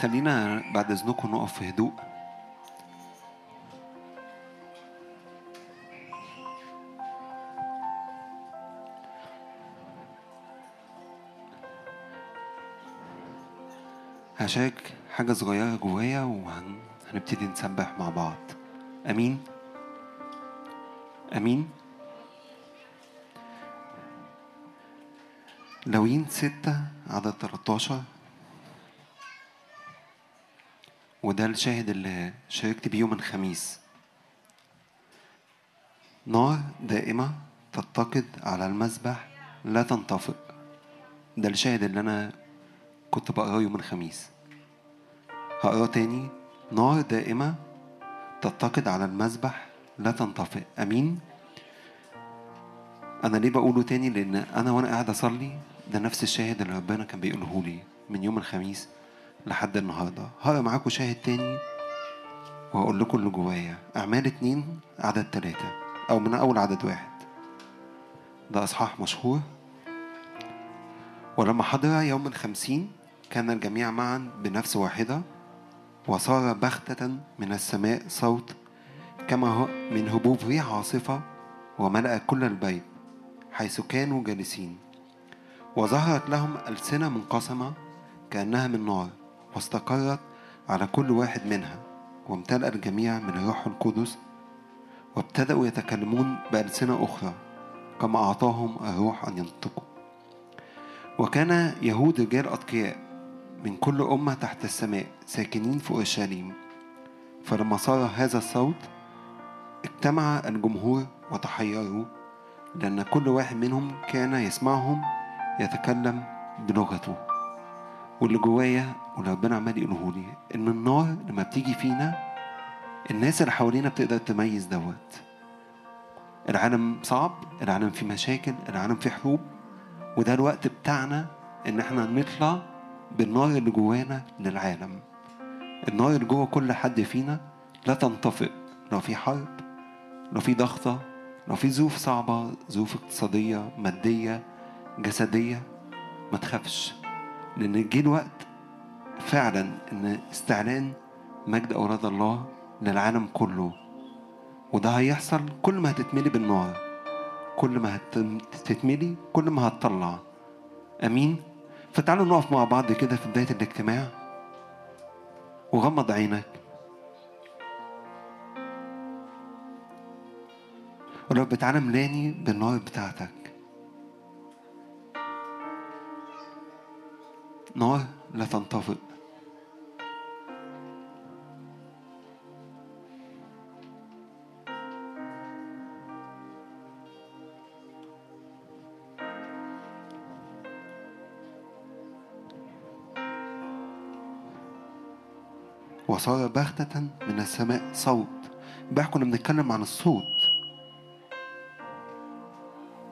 خلينا بعد إذنكم نقف في هدوء. هشارك حاجة صغيرة جوايا وهنبتدي نسبح مع بعض. أمين؟ أمين؟ لوين ستة عدد 13 وده الشاهد اللي شاركت بيه يوم الخميس. نار دائمة تتقد على المذبح لا تنطفئ. ده الشاهد اللي أنا كنت بقراه يوم الخميس. هقراه تاني. نار دائمة تتقد على المذبح لا تنطفئ. أمين؟ أنا ليه بقوله تاني؟ لأن أنا وأنا قاعد أصلي ده نفس الشاهد اللي ربنا كان بيقوله لي من يوم الخميس. لحد النهاردة. هقرا معاكم شاهد تاني وهقول لكم اللي جوايا. أعمال اتنين عدد تلاتة أو من أول عدد واحد. ده أصحاح مشهور. ولما حضر يوم الخمسين كان الجميع معا بنفس واحدة وصار بغتة من السماء صوت كما هو من هبوب ريح عاصفة وملأ كل البيت حيث كانوا جالسين. وظهرت لهم ألسنة منقسمة كأنها من نار. واستقرت على كل واحد منها وامتلأ الجميع من الروح القدس وابتدأوا يتكلمون بألسنة أخرى كما أعطاهم الروح أن ينطقوا. وكان يهود رجال أتقياء من كل أمة تحت السماء ساكنين في أورشليم. فلما صار هذا الصوت اجتمع الجمهور وتحيروا لأن كل واحد منهم كان يسمعهم يتكلم بلغته. واللي جوايا واللي ربنا عمال يقوله لي إن النار لما بتيجي فينا الناس اللي حوالينا بتقدر تميز دوت. العالم صعب العالم فيه مشاكل العالم فيه حروب وده الوقت بتاعنا إن إحنا نطلع بالنار اللي جوانا للعالم. النار اللي جوه كل حد فينا لا تنطفئ لو في حرب لو في ضغطة لو في ظروف صعبة ظروف اقتصادية مادية جسدية ما تخافش. لأن جه الوقت فعلا إن استعلان مجد أولاد الله للعالم كله. وده هيحصل كل ما هتتملي بالنار. كل ما هتتملي كل ما هتطلع. أمين؟ فتعالوا نقف مع بعض كده في بداية الاجتماع. وغمض عينك. ولو تعالى ملاني بالنار بتاعتك. نار. لا تنطفئ وصار بغتة من السماء صوت. امبارح كنا بنتكلم عن الصوت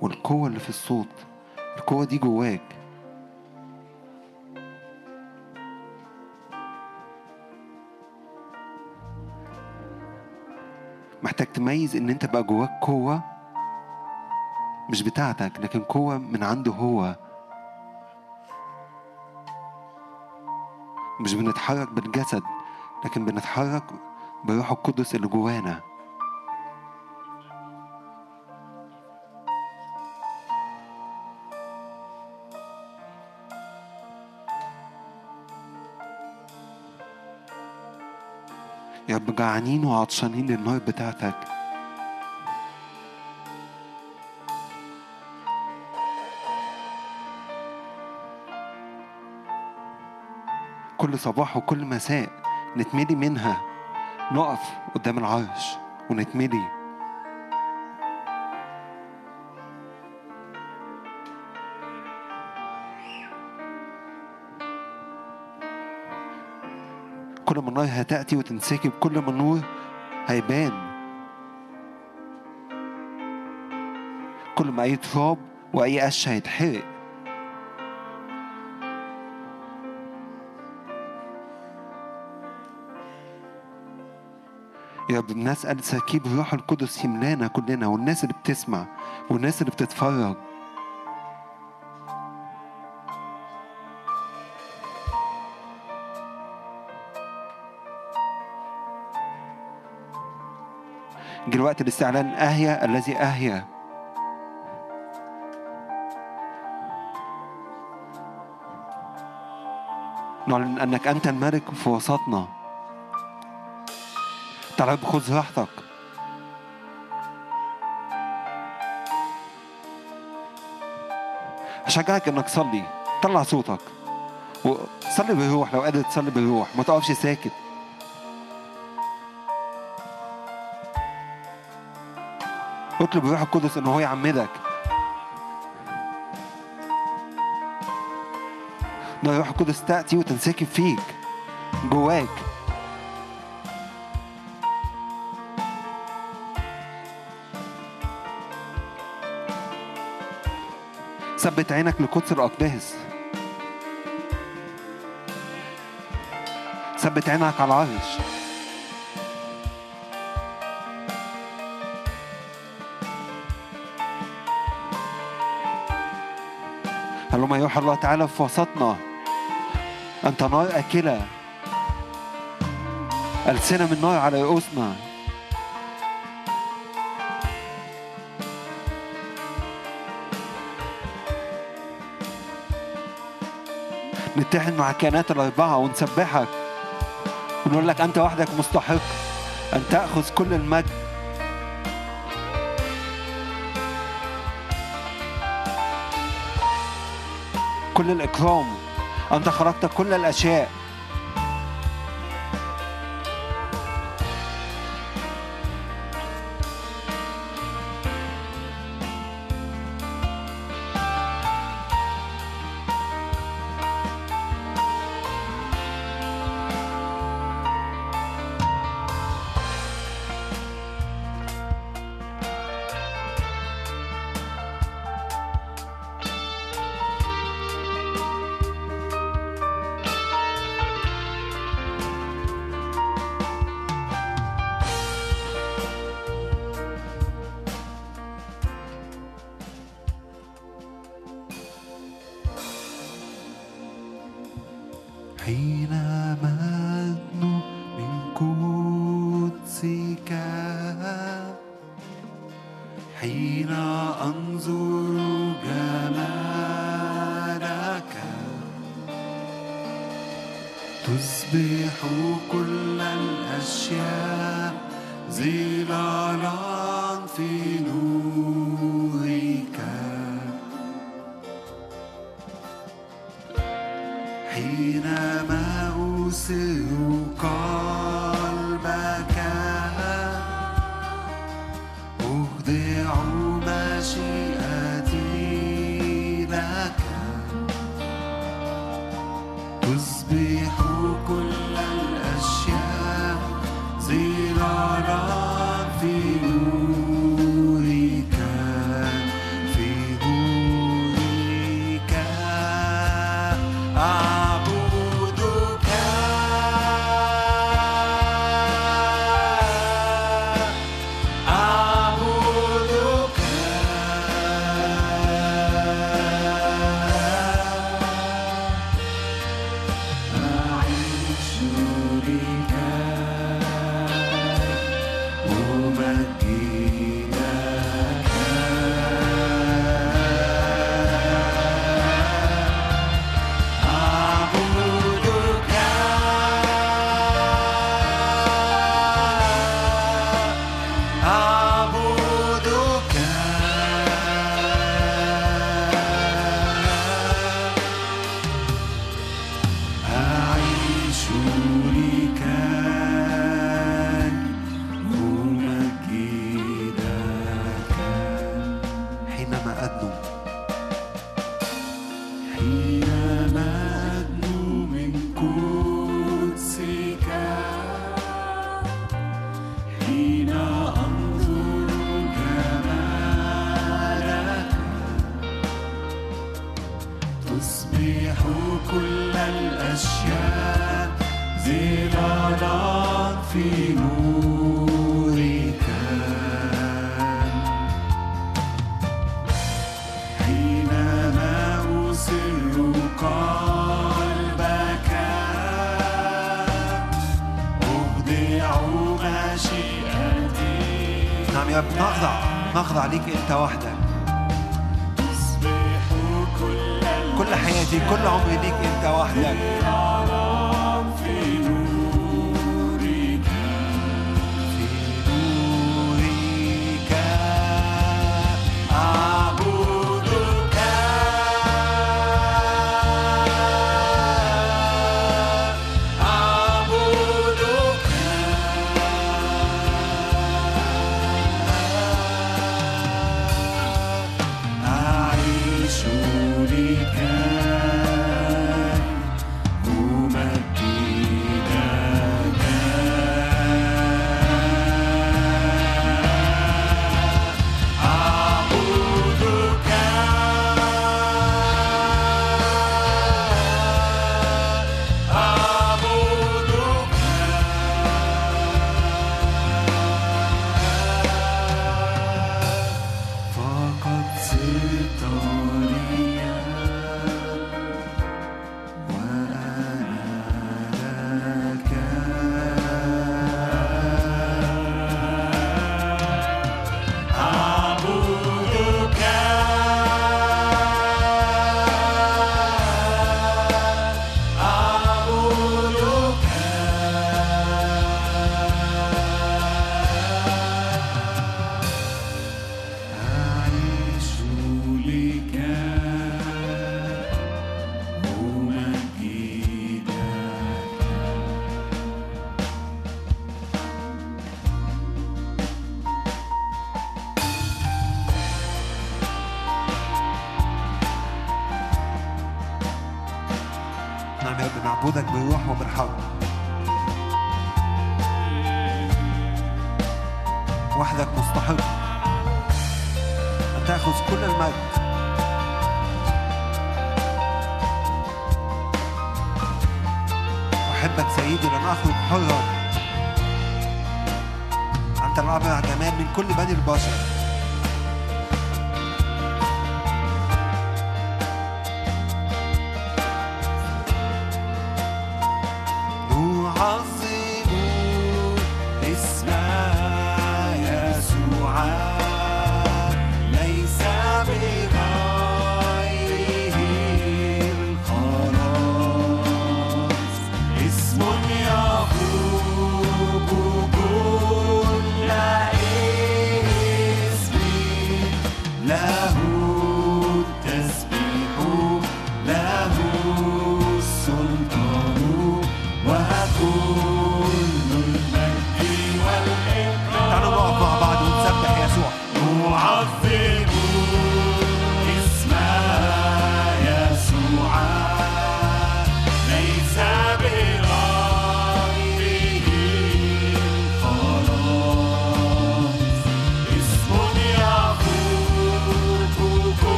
والقوة اللي في الصوت. القوة دي جواك. تميز إن أنت بقى جواك قوة مش بتاعتك لكن قوة من عنده هو. مش بنتحرك بالجسد لكن بنتحرك بروح القدس اللي جوانا. رب جعانين وعطشانين للنار بتاعتك. كل صباح وكل مساء نتملي منها. نقف قدام العرش ونتملي. ما النار هتأتي وتنسكب كل ما النور هيبان. كل ما أي تراب وأي قش هيتحرق. يا رب بنسأل سكيب الروح القدس يملانا كلنا والناس اللي بتسمع والناس اللي بتتفرج. جه الوقت الاستعلان أهيا الذي أهيا نعلن أنك أنت الملك في وسطنا. تعال خذ راحتك. أشجعك إنك تصلي. طلع صوتك. وصلي بالروح لو قادر تصلي بالروح ما تقفش ساكت. اطلب الروح القدس ان هو يعمدك. ان الروح القدس تأتي وتنسكب فيك جواك. ثبت عينك لقدس الأقداس. ثبت عينك على العرش. هلما يوحى الله تعالى في وسطنا. أنت نار أكلة. ألسنة من نار على رؤوسنا نتحد مع الكائنات الأربعة ونسبحك. ونقول لك أنت وحدك مستحق أن تأخذ كل المجد. كل الإكرام أنت خرجت كل الأشياء.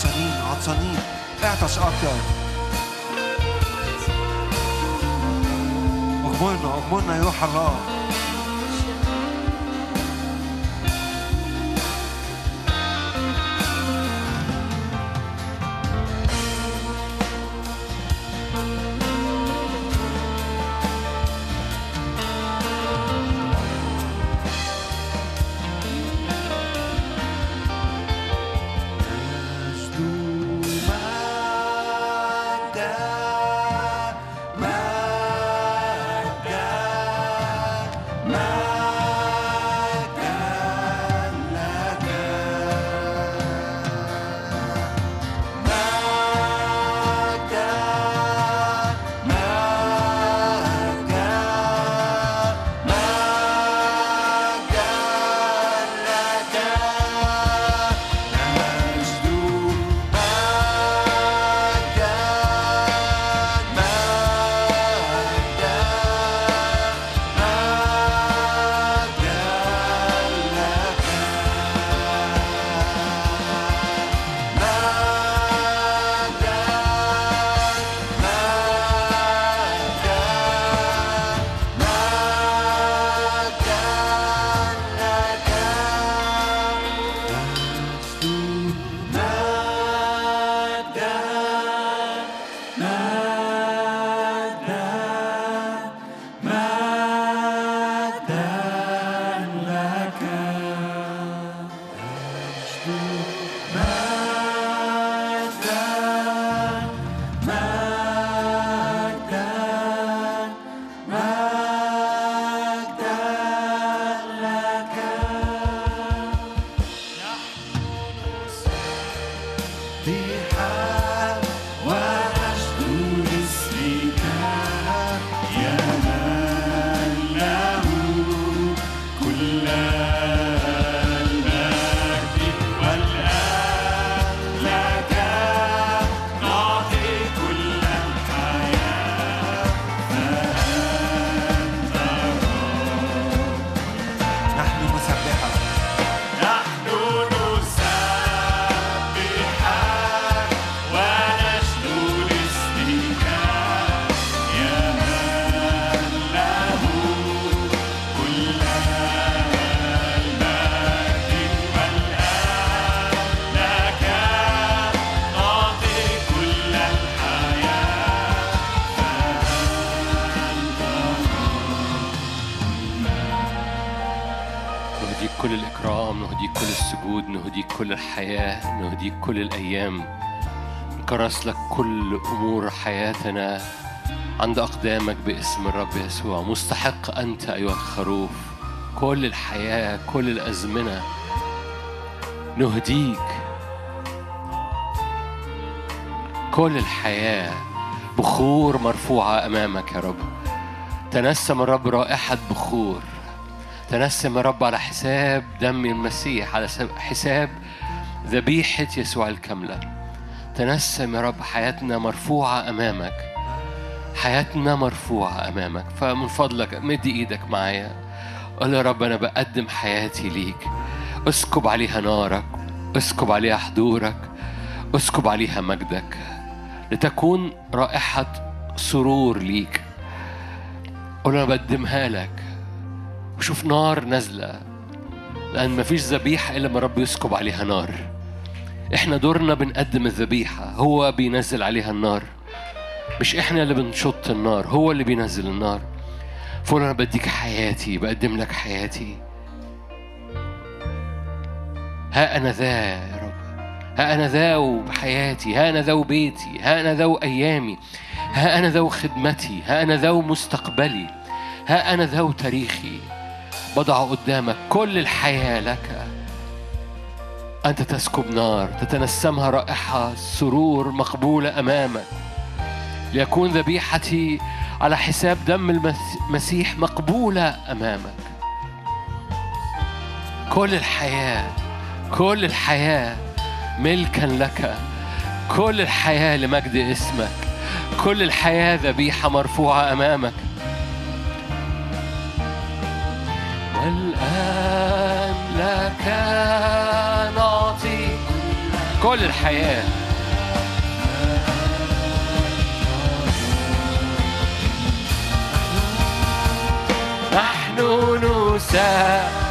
عطشانين عطشانين اعطش أكتر. أغمرنا أغمرنا يا روح الله نهديك كل الأيام. نكرس لك كل أمور حياتنا عند أقدامك باسم الرب يسوع. مستحق أنت أيها الخروف. كل الحياة كل الأزمنة. نهديك. كل الحياة بخور مرفوعة أمامك يا رب. تنسم الرب رائحة بخور. تنسم يا رب على حساب دم المسيح على حساب ذبيحة يسوع الكاملة. تنسم يا رب حياتنا مرفوعة أمامك. حياتنا مرفوعة أمامك. فمن فضلك مد إيدك معايا. قول يا رب أنا بقدم حياتي ليك. أسكب عليها نارك. أسكب عليها حضورك. أسكب عليها مجدك. لتكون رائحة سرور ليك. قول أنا بقدمها لك. وشوف نار نازلة. لأن مفيش ذبيحة إلا ما الرب يسكب عليها نار. إحنا دورنا بنقدم الذبيحة هو بينزل عليها النار. مش إحنا اللي بنشط النار هو اللي بينزل النار. فقول أنا بديك حياتي بقدم لك حياتي. ها أنا ذا يا رب. ها أنا ذا بحياتي ها أنا ذا بيتي ها أنا ذا أيامي. ها أنا ذا خدمتي ها أنا ذا مستقبلي. ها أنا ذا تاريخي. بضع قدامك كل الحياة لك. أنت تسكب نار تتنسمها رائحة سرور مقبولة أمامك. ليكون ذبيحتي على حساب دم المسيح مقبولة أمامك. كل الحياة كل الحياة ملكا لك. كل الحياة لمجد اسمك. كل الحياة ذبيحة مرفوعة أمامك. والآن لك كل الحياة. نحن نساء.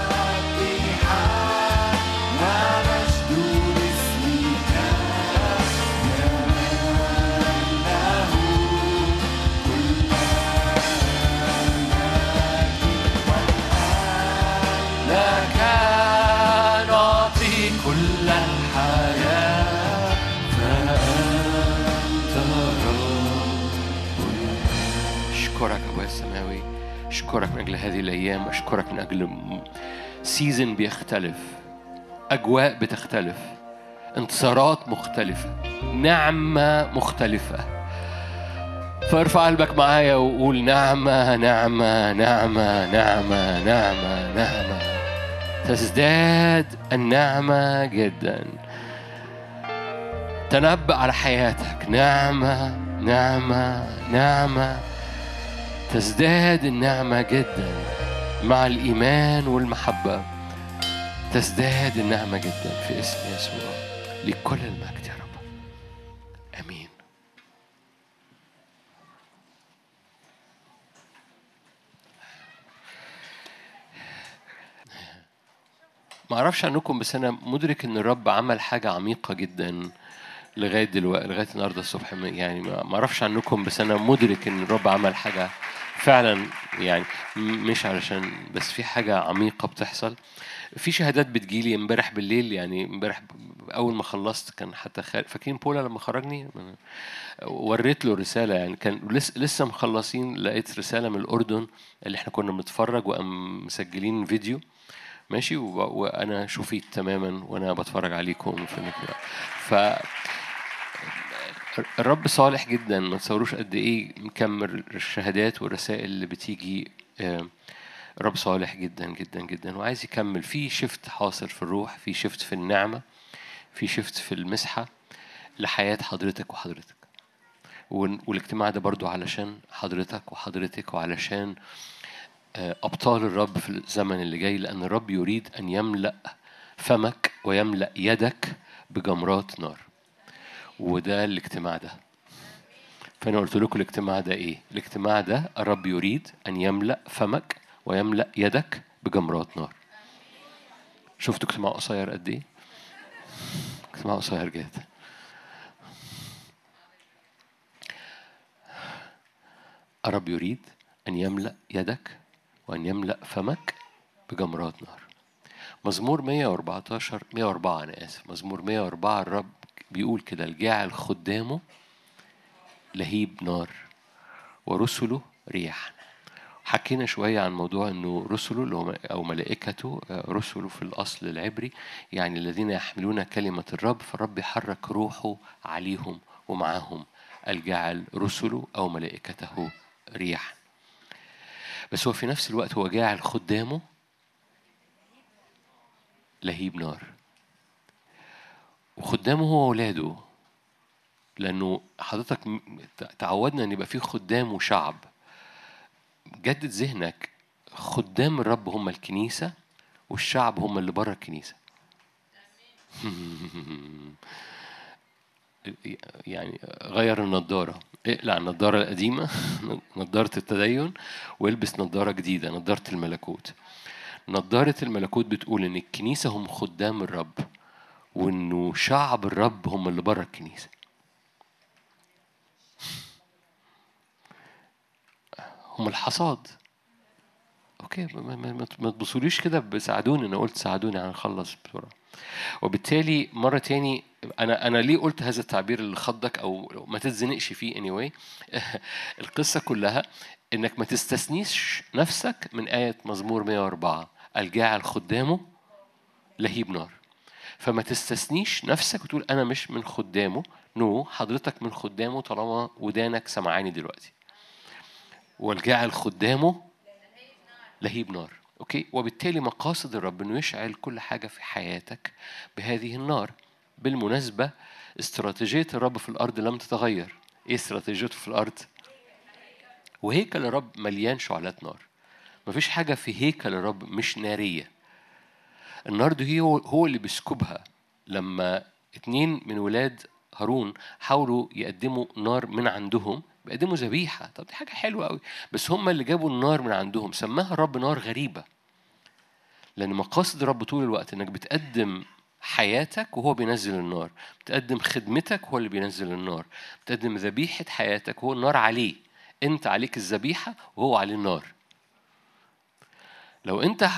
أشكرك من أجل هذه الأيام أشكرك من أجل سيزن بيختلف أجواء بتختلف انتصارات مختلفة نعمة مختلفة. فارفع قلبك معايا وقول نعمة نعمة نعمة نعمة نعمة نعمة. تزداد النعمة جدا. تنبأ على حياتك. نعمة نعمة نعمة. تزداد النعمة جدا مع الإيمان والمحبة. تزداد النعمة جدا في اسم يسوع لكل المجد يا رب. آمين. ما أعرفش عنكم بس أنا مدرك إن الرب عمل حاجة عميقة جدا لغاية دلوقتي لغاية النهارده الصبح. يعني ما أعرفش عنكم بس أنا مدرك إن الرب عمل حاجة فعلا يعني مش علشان بس في حاجة عميقة بتحصل. في شهادات بتجيلي امبارح بالليل يعني امبارح أول ما خلصت كان حتى خارج فاكرين بولا لما خرجني؟ وريت له رسالة يعني كان لسه مخلصين لقيت رسالة من الأردن اللي إحنا كنا بنتفرج وقام مسجلين فيديو. ماشي؟ وأنا شفيت تماما وأنا بتفرج عليكم في ف الرب صالح جدا ما تصوروش قد إيه مكمل الشهادات والرسائل اللي بتيجي الرب صالح جدا جدا جدا. وعايز يكمل. في شفت حاصل في الروح في شفت في النعمة في شفت في المسحة لحياة حضرتك وحضرتك. والاجتماع ده برضو علشان حضرتك وحضرتك وعلشان أبطال الرب في الزمن اللي جاي. لأن الرب يريد أن يملأ فمك ويملأ يدك بجمرات نار. وده الاجتماع ده. فأنا قلت لكم الاجتماع ده إيه؟ الاجتماع ده الرب يريد أن يملأ فمك ويملأ يدك بجمرات نار. شفتوا اجتماع قصير قد إيه؟ اجتماع قصير جدا. الرب يريد أن يملأ يدك وأن يملأ فمك بجمرات نار. مزمور 114 104 أنا آسف. مزمور 104 الرب بيقول كده الجاعل خدامه لهيب نار ورسله ريح حكينا شوية عن موضوع أنه رسله أو ملائكته رسله في الأصل العبري يعني الذين يحملون كلمة الرب فالرب يحرك روحه عليهم ومعهم الجعل رسله أو ملائكته ريح بس هو في نفس الوقت هو جاعل خدامه لهيب نار. وخدامه هو أولاده لأنه حضرتك تعودنا أن يبقى في خدام وشعب. جدد ذهنك خدام الرب هم الكنيسة والشعب هم اللي بره الكنيسة. يعني غير النضارة. اقلع النضارة القديمة نضارة التدين والبس نضارة جديدة نضارة الملكوت. نضارة الملكوت بتقول إن الكنيسة هم خدام الرب. وإنه شعب الرب هم اللي بره الكنيسة. هم الحصاد. أوكي ما تبصوليش كده بساعدوني. أنا قلت ساعدوني هنخلص بسرعة. وبالتالي مرة تاني أنا أنا ليه قلت هذا التعبير اللي خضك أو ما تتزنقش فيه anyway القصة كلها إنك ما تستثنيش نفسك من آية مزمور 104 الجاعل خدامه لهيب نار. فما تستثنيش نفسك وتقول أنا مش من خدامه. نو حضرتك من خدامه طالما ودانك سمعاني دلوقتي. والجاعل خدامه لهيب نار. أوكي وبالتالي مقاصد الرب إنه يشعل كل حاجة في حياتك بهذه النار. بالمناسبة استراتيجية الرب في الأرض لم تتغير. إيه استراتيجيته في الأرض؟ وهيكل الرب مليان شعلات نار. مفيش حاجة في هيكل الرب مش نارية. النار دي هو هو اللي بيسكبها. لما اتنين من ولاد هارون حاولوا يقدموا نار من عندهم بيقدموا ذبيحة. طب دي حاجة حلوة قوي بس هم اللي جابوا النار من عندهم. سماها الرب نار غريبة. لأن مقاصد الرب طول الوقت إنك بتقدم حياتك وهو بينزل النار. بتقدم خدمتك هو اللي بينزل النار. بتقدم ذبيحة حياتك وهو النار عليه. أنت عليك الذبيحة وهو عليه النار. لو أنت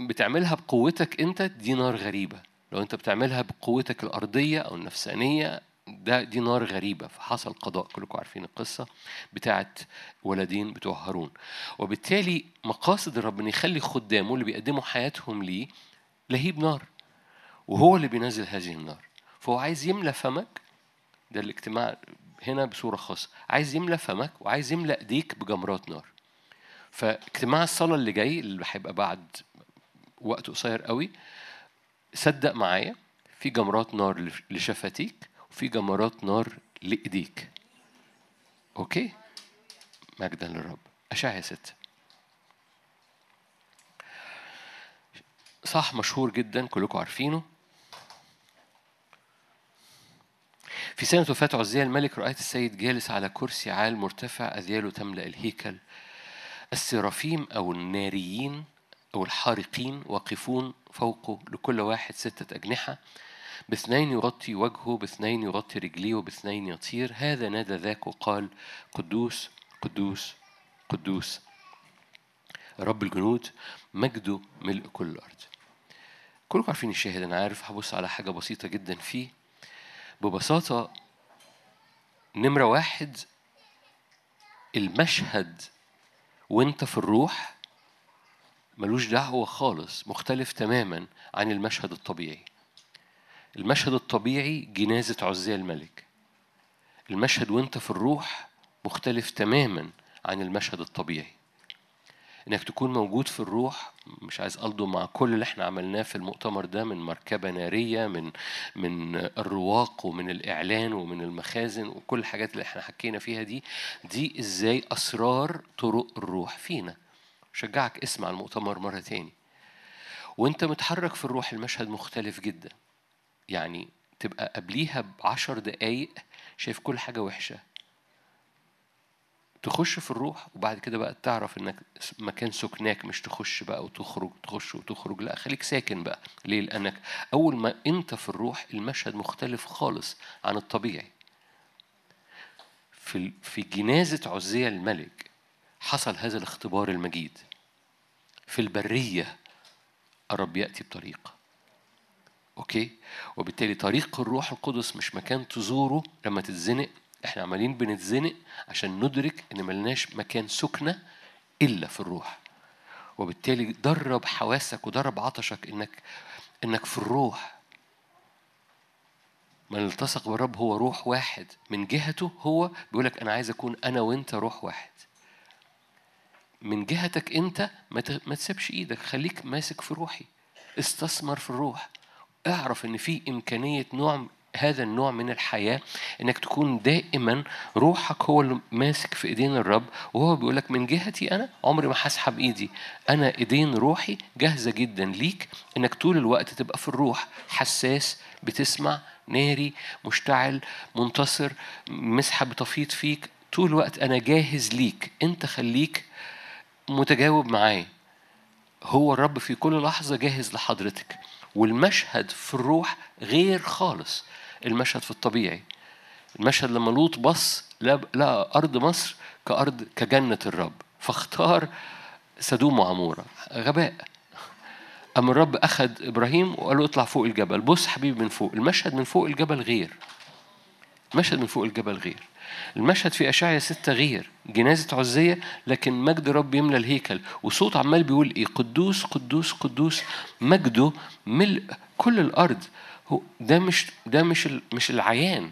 بتعملها بقوتك أنت دي نار غريبة. لو أنت بتعملها بقوتك الأرضية أو النفسانية ده دي نار غريبة. فحصل قضاء كلكم عارفين القصة بتاعت ولدين بتوع هارون. وبالتالي مقاصد الرب ان يخلي خدامه اللي بيقدموا حياتهم ليه لهيب نار. وهو اللي بينزل هذه النار. فهو عايز يملى فمك. ده الاجتماع هنا بصورة خاصة. عايز يملى فمك وعايز يملى ايديك بجمرات نار. فاجتماع الصلاة اللي جاي اللي هيبقى بعد وقت قصير قوي. صدق معايا في جمرات نار لشفتيك وفي جمرات نار لإيديك. أوكي؟ مجدا للرب. أشعيا ستة صح مشهور جدا كلكم عارفينه. في سنة وفاة عزية الملك رأيت السيد جالس على كرسي عال مرتفع أذياله تملأ الهيكل. السرافيم أو الناريين أو الحارقين واقفون فوقه لكل واحد ستة أجنحة باثنين يغطي وجهه باثنين يغطي رجليه وباثنين يطير. هذا نادى ذاك وقال قدوس قدوس قدوس. رب الجنود مجده ملء كل الأرض. كلكم عارفين الشاهد أنا عارف هبص على حاجة بسيطة جدا فيه. ببساطة نمرة واحد المشهد وأنت في الروح ملوش دعوة خالص مختلف تماما عن المشهد الطبيعي. المشهد الطبيعي جنازة عزية الملك. المشهد وانت في الروح مختلف تماما عن المشهد الطبيعي. إنك تكون موجود في الروح مش عايز ألضم مع كل اللي إحنا عملناه في المؤتمر ده من مركبة نارية من من الرواق ومن الإعلان ومن المخازن وكل الحاجات اللي إحنا حكينا فيها دي دي إزاي أسرار طرق الروح فينا. شجعك اسمع المؤتمر مرة تاني. وانت متحرك في الروح المشهد مختلف جدا. يعني تبقى قبليها بعشر دقايق شايف كل حاجة وحشة. تخش في الروح وبعد كده بقى تعرف إنك مكان سكناك مش تخش بقى وتخرج تخش وتخرج. لا خليك ساكن بقى. ليه؟ لأنك أول ما أنت في الروح المشهد مختلف خالص عن الطبيعي. في في جنازة عزية الملك حصل هذا الاختبار المجيد. في البرية الرب يأتي بطريقة أوكي؟ وبالتالي طريق الروح القدس مش مكان تزوره لما تتزنق. إحنا عمالين بنتزنق عشان ندرك إن ملناش مكان سكنة إلا في الروح. وبالتالي درب حواسك ودرب عطشك إنك إنك في الروح. من التصق بالرب هو روح واحد. من جهته هو بيقولك أنا عايز أكون أنا وأنت روح واحد. من جهتك انت ما تسيبش إيدك خليك ماسك في روحي. استثمر في الروح. اعرف ان في إمكانية نوع هذا النوع من الحياة إنك تكون دائما روحك هو اللي ماسك في إيدين الرب وهو بيقول لك من جهتي أنا عمري ما هسحب إيدي. أنا إيدين روحي جاهزة جدا ليك إنك طول الوقت تبقى في الروح. حساس بتسمع ناري مشتعل منتصر مسحة بتفيض فيك. طول الوقت أنا جاهز ليك. أنت خليك متجاوب معايا. هو الرب في كل لحظة جاهز لحضرتك والمشهد في الروح غير خالص. المشهد في الطبيعي المشهد لما لوط بص لقى أرض مصر كأرض كجنة الرب. فاختار سدوم وعمورة. غباء. أما الرب أخذ إبراهيم وقال له اطلع فوق الجبل. بص حبيبي من فوق. المشهد من فوق الجبل غير. المشهد من فوق الجبل غير. المشهد في أشعيا ستة غير جنازة عزية لكن مجد رب يملى الهيكل. وصوت عمال بيقول إيه؟ قدوس قدوس قدوس. مجده ملء كل الأرض. هو ده مش ده مش مش العيان.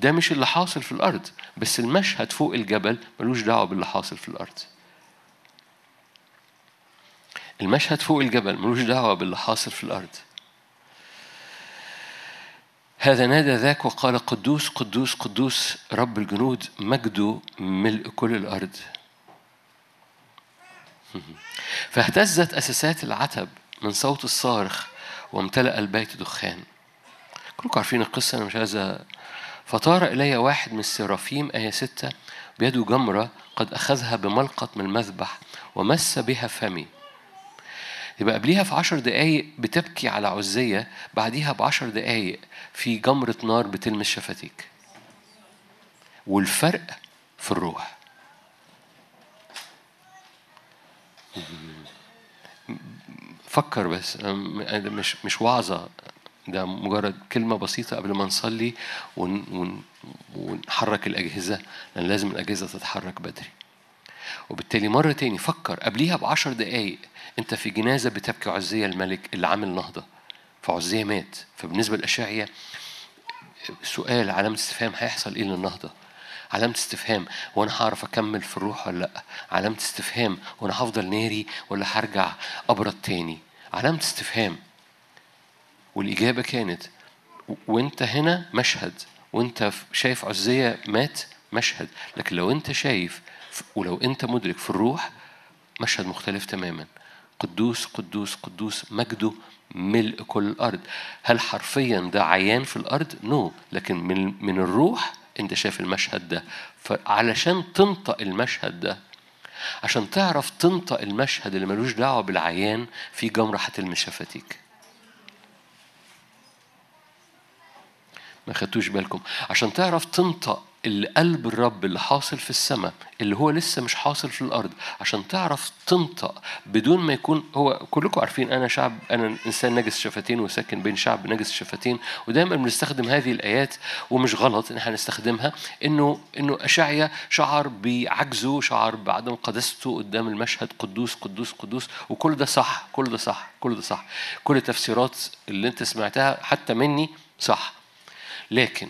ده مش اللي حاصل في الأرض. بس المشهد فوق الجبل ملوش دعوة باللي حاصل في الأرض. المشهد فوق الجبل ملوش دعوة باللي حاصل في الأرض. هذا نادى ذاك وقال قدوس قدوس قدوس رب الجنود مجده ملء كل الأرض. فاهتزت أساسات العتب من صوت الصارخ وامتلأ البيت دخان. كلكم عارفين القصة أنا مش عايز فطار إلي واحد من السرافيم آية ستة بيده جمرة قد أخذها بملقط من المذبح ومس بها فمي. يبقى قبليها في عشر دقايق بتبكي على عزية بعديها بعشر دقايق في جمرة نار بتلمس شفتيك. والفرق في الروح. فكر بس مش مش وعظة. ده مجرد كلمة بسيطة قبل ما نصلي ون ون ونحرك الأجهزة. لأن لازم الأجهزة تتحرك بدري. وبالتالي مرة تاني فكر قبليها بعشر دقايق أنت في جنازة بتبكي عزية الملك اللي عامل نهضة. فعزية مات. فبالنسبة للأشعية سؤال علامة استفهام هيحصل إيه للنهضة؟ علامة استفهام وأنا هعرف أكمل في الروح ولا لأ؟ علامة استفهام وأنا هفضل ناري ولا هرجع أبرد تاني؟ علامة استفهام. والإجابة كانت و- وأنت هنا مشهد. وأنت ف- شايف عزية مات مشهد. لكن لو أنت شايف ولو أنت مدرك في الروح مشهد مختلف تماما. قدوس قدوس قدوس مجده ملء كل الأرض. هل حرفيا ده عيان في الأرض؟ نو. no. لكن من من الروح أنت شايف المشهد ده. فعلشان تنطق المشهد ده عشان تعرف تنطق المشهد اللي ملوش دعوة بالعيان في جمرة هتلمس شفتيك. ما خدتوش بالكم. عشان تعرف تنطق اللي قلب الرب اللي حاصل في السماء اللي هو لسه مش حاصل في الأرض عشان تعرف تنطق بدون ما يكون هو كلكم عارفين أنا شعب أنا إنسان نجس شفتين وساكن بين شعب نجس شفتين ودايما بنستخدم هذه الآيات ومش غلط إن إحنا نستخدمها إنه إنه اشعيا شعر بعجزه شعر بعدم قداسته قدام المشهد قدوس قدوس قدوس وكل ده صح كل ده صح كل ده صح. كل التفسيرات اللي أنت سمعتها حتى مني صح. لكن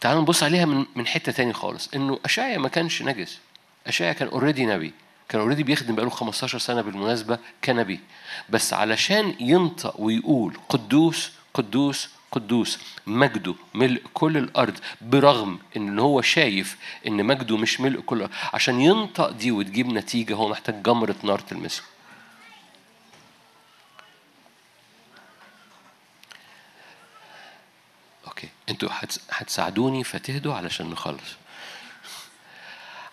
تعالوا نبص عليها من من حتة تاني خالص. إنه أشعيا ما كانش نجس. أشعيا كان already نبي. كان already بيخدم بقاله 15 سنة بالمناسبة كنبي. بس علشان ينطق ويقول قدوس قدوس قدوس مجده ملء كل الأرض برغم إن هو شايف إن مجده مش ملء كل الأرض عشان ينطق دي وتجيب نتيجة هو محتاج جمرة نار تلمسه أوكي أنتوا هتس- هتساعدوني فتهدوا علشان نخلص.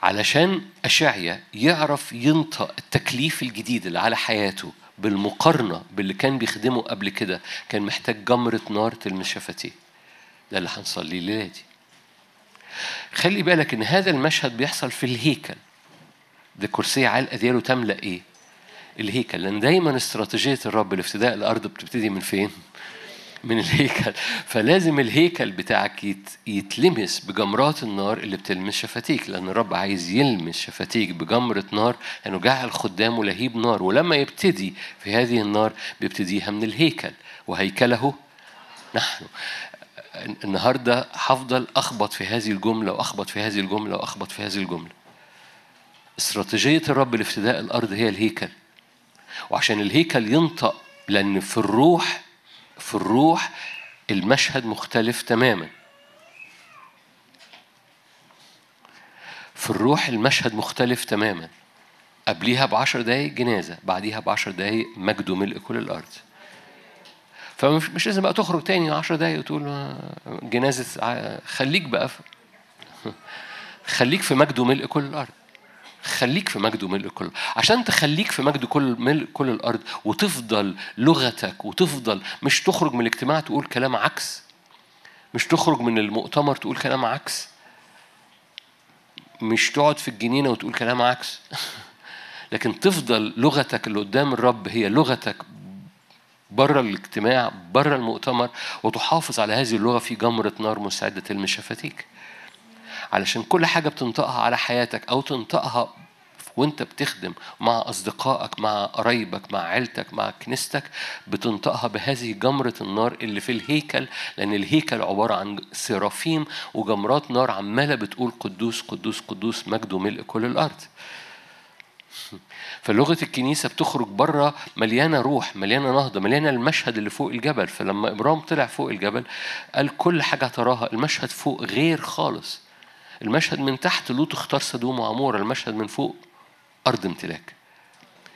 علشان أشعيا يعرف ينطق التكليف الجديد اللي على حياته بالمقارنة باللي كان بيخدمه قبل كده كان محتاج جمرة نار تلمس شفتيه. ده اللي هنصليه الليلة دي. خلي بالك إن هذا المشهد بيحصل في الهيكل. ده كرسي علقة دياله تملأ إيه؟ الهيكل. لأن دايما استراتيجية الرب لافتداء الأرض بتبتدي من فين؟ من الهيكل. فلازم الهيكل بتاعك يت- يتلمس بجمرات النار اللي بتلمس شفتيك لأن الرب عايز يلمس شفتيك بجمرة نار لأنه جعل خدامه لهيب نار. ولما يبتدي في هذه النار بيبتديها من الهيكل وهيكله نحن. النهاردة هفضل أخبط في هذه الجملة وأخبط في هذه الجملة وأخبط في هذه الجملة. استراتيجية الرب لافتداء الأرض هي الهيكل. وعشان الهيكل ينطق لأن في الروح في الروح المشهد مختلف تماما. في الروح المشهد مختلف تماما. قبليها بعشر دقايق جنازة بعديها بعشر دقايق مجد ملء كل الأرض. فمش مش لازم بقى تخرج تاني عشر دقايق وتقول جنازة خليك بقى خليك في مجد ملء كل الأرض. خليك في مجد وملء كل عشان تخليك في مجد كل ملء كل الأرض وتفضل لغتك وتفضل مش تخرج من الاجتماع تقول كلام عكس مش تخرج من المؤتمر تقول كلام عكس مش تقعد في الجنينة وتقول كلام عكس. لكن تفضل لغتك اللي قدام الرب هي لغتك بره الاجتماع بره المؤتمر وتحافظ على هذه اللغة في جمرة نار مستعده تلمس شفتيك. علشان كل حاجة بتنطقها على حياتك أو تنطقها وأنت بتخدم مع أصدقائك مع قرايبك مع عيلتك مع كنيستك بتنطقها بهذه جمرة النار اللي في الهيكل لأن الهيكل عبارة عن سرافيم وجمرات نار عمالة بتقول قدوس قدوس قدوس مجد وملء كل الأرض. فلغة الكنيسة بتخرج بره مليانة روح مليانة نهضة مليانة المشهد اللي فوق الجبل. فلما إبرام طلع فوق الجبل قال كل حاجة تراها المشهد فوق غير خالص. المشهد من تحت لوط اختار سدوم وعمورة المشهد من فوق أرض امتلاك.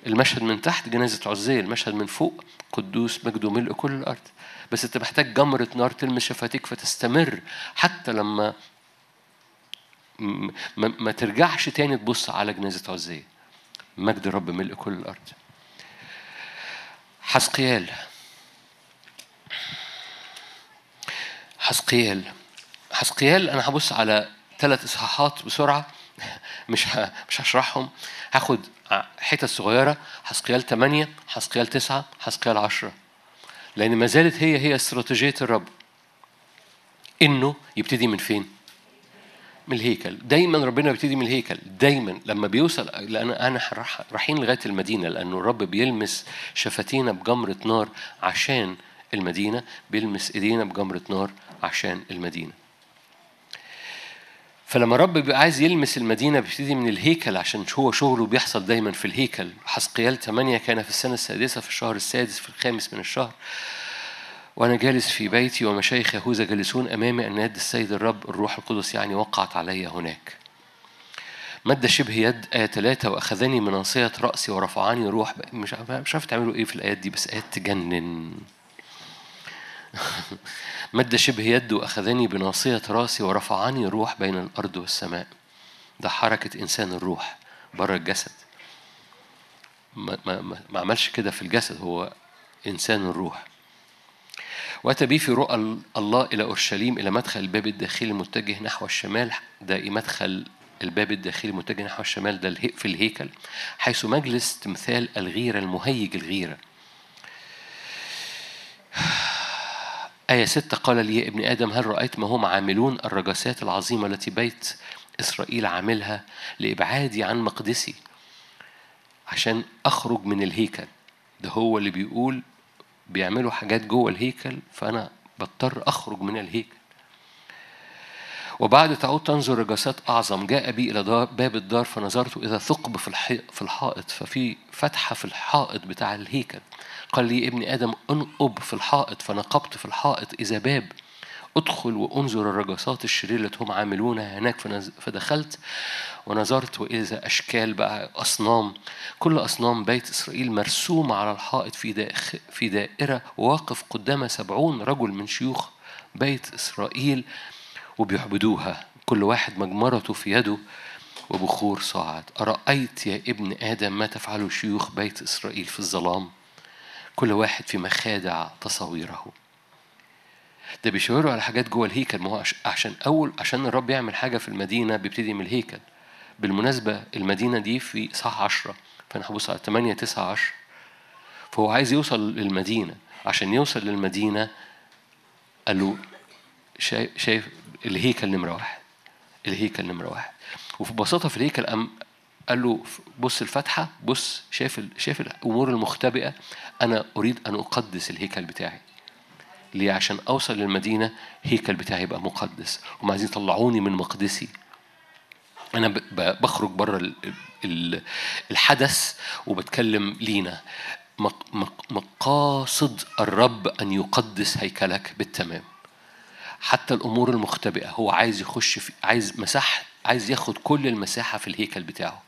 المشهد من تحت جنازة عزية المشهد من فوق قدوس مجد وملء كل الأرض. بس أنت محتاج جمرة نار تلمس شفاتيك فتستمر حتى لما ما, ترجعش تاني تبص على جنازة عزية. مجد الرب ملء كل الأرض. حسقيال. حسقيال. حسقيال أنا هبص على ثلاث إصحاحات بسرعة. مش. مش هشرحهم. هاخد حتت صغيرة حسقيال 8 حسقيال 9 حسقيال 10 لأن ما زالت هي هي استراتيجية الرب. إنه يبتدي من فين؟ من الهيكل. دايما ربنا بيبتدي من الهيكل. دايما. لما بيوصل لأن أنا رايحين لغاية المدينة لأنه الرب بيلمس شفتينا بجمرة نار عشان المدينة بيلمس إيدينا بجمرة نار عشان المدينة. فلما الرب بيبقى عايز يلمس المدينة بيبتدي من الهيكل عشان هو شغله بيحصل دايما في الهيكل. حسقيال 8 كان في السنة السادسة في الشهر السادس في الخامس من الشهر. وأنا جالس في بيتي ومشايخ يهوذا جالسون أمامي أن يد السيد الرب الروح القدس يعني وقعت علي هناك. مد شبه يد آية ثلاثة وأخذني من ناصية رأسي ورفعني روح. مش مش عارف تعملوا إيه في الآيات دي بس آيات تجنن. مد شبه يد وأخذني بناصية رأسي ورفعني روح بين الأرض والسماء. ده حركة إنسان الروح بره الجسد. ما, ما, ما, عملش كده في الجسد هو إنسان الروح. وأتى بي في رؤى الله إلى أورشليم إلى مدخل الباب الداخلي المتجه نحو الشمال. ده مدخل الباب الداخلي المتجه نحو الشمال؟ ده في الهيكل. حيث مجلس تمثال الغيرة المهيج الغيرة. آية ستة قال لي يا ابن آدم هل رأيت ما هم عاملون الرجسات العظيمة التي بيت إسرائيل عاملها لإبعادي عن مقدسي عشان أخرج من الهيكل؟ ده هو اللي بيقول بيعملوا حاجات جوه الهيكل فأنا بضطر أخرج من الهيكل. وبعد تعود تنظر رجسات أعظم جاء بي إلى دار باب الدار فنظرت إذا ثقب في الحائط ففي فتحة في الحائط بتاع الهيكل. قال لي ابن آدم انقب في الحائط. فنقبت في الحائط إذا باب. ادخل وانظر الرجسات الشريرة التي هم عاملونها هناك. فدخلت ونظرت وإذا أشكال بقى أصنام. كل أصنام بيت إسرائيل مرسومة على الحائط في في دائرة واقف قدامها سبعون رجل من شيوخ بيت إسرائيل وبيعبدوها. كل واحد مجمرته في يده وبخور صاعد. أرأيت يا ابن آدم ما تفعله شيوخ بيت إسرائيل في الظلام؟ كل واحد في مخادع تصاويره. ده بيشاوروا على حاجات جوه الهيكل. ما هو عش- عشان أول عشان الرب يعمل حاجة في المدينة بيبتدي من الهيكل. بالمناسبة المدينة دي في صح 10 فأنا هبص على 8 9 10 فهو عايز يوصل للمدينة. عشان يوصل للمدينة قال له شايف, الهيكل نمرة واحد. الهيكل نمرة واحد. وفي بساطة في الهيكل قال له بص الفتحة بص شايف شايف الأمور المختبئة أنا أريد أن أقدس الهيكل بتاعي. ليه؟ عشان أوصل للمدينة هيكل بتاعي يبقى مقدس. هم عايزين يطلعوني من مقدسي. ب- بخرج بره ال- ال- الحدث وبتكلم لينا. مق- مق- مقاصد الرب أن يقدس هيكلك بالتمام. حتى الأمور المختبئة هو عايز يخش في عايز مساحة عايز ياخد كل المساحة في الهيكل بتاعه.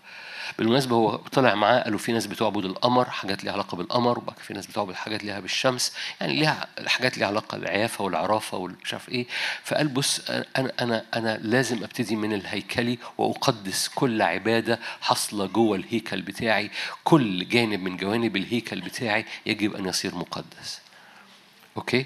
بالمناسبة هو طلع معاه قالوا في ناس بتعبد القمر حاجات ليها علاقة بالقمر وبعد في ناس بتعبد حاجات ليها بالشمس. يعني ليها حاجات ليها علاقة بالعيافة والعرافة والمش عارف إيه. فقال بص أنا أنا أنا لازم أبتدي من الهيكلي وأقدس كل عبادة حاصلة جوه الهيكل بتاعي. كل جانب من جوانب الهيكل بتاعي يجب أن يصير مقدس. أوكي؟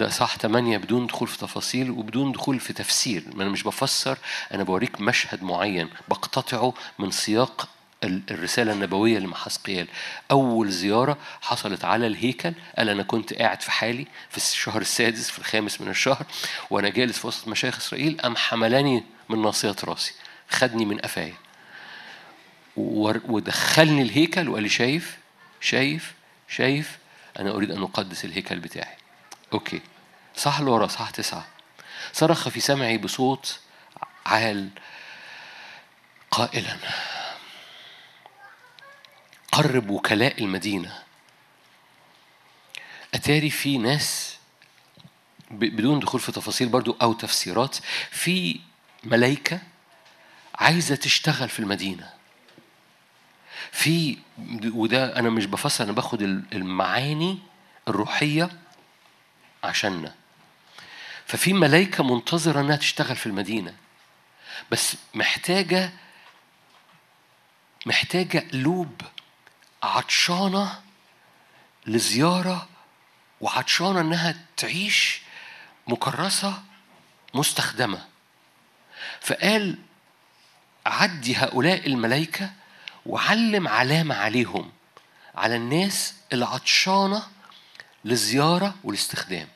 ده صح 8 بدون دخول في تفاصيل وبدون دخول في تفسير. ما أنا مش بفسر أنا بوريك مشهد معين بقتطعه من سياق ال- الرسالة النبوية لحزقيال أول زيارة حصلت على الهيكل قال أنا كنت قاعد في حالي في الشهر السادس في الخامس من الشهر وأنا جالس في وسط مشايخ إسرائيل أم حملاني من ناصية راسي خدني من قفايا. ودخلني الهيكل وقال لي شايف؟ شايف؟ شايف؟ أنا أريد أن أقدس الهيكل بتاعي. okay. صح اللي ورا صح تسعة. صرخ في سمعي بصوت عال قائلا قرب وكلاء المدينة. أتاري في ناس بدون دخول في تفاصيل برضو أو تفسيرات في ملايكة عايزة تشتغل في المدينة. في وده أنا مش بفسر أنا باخد المعاني الروحية عشاننا. ففي ملايكة منتظرة إنها تشتغل في المدينة. بس محتاجة محتاجة قلوب عطشانة لزيارة وعطشانة إنها تعيش مكرسة مستخدمة. فقال عدي هؤلاء الملائكة وعلم علامة عليهم على الناس العطشانة للزيارة والاستخدام.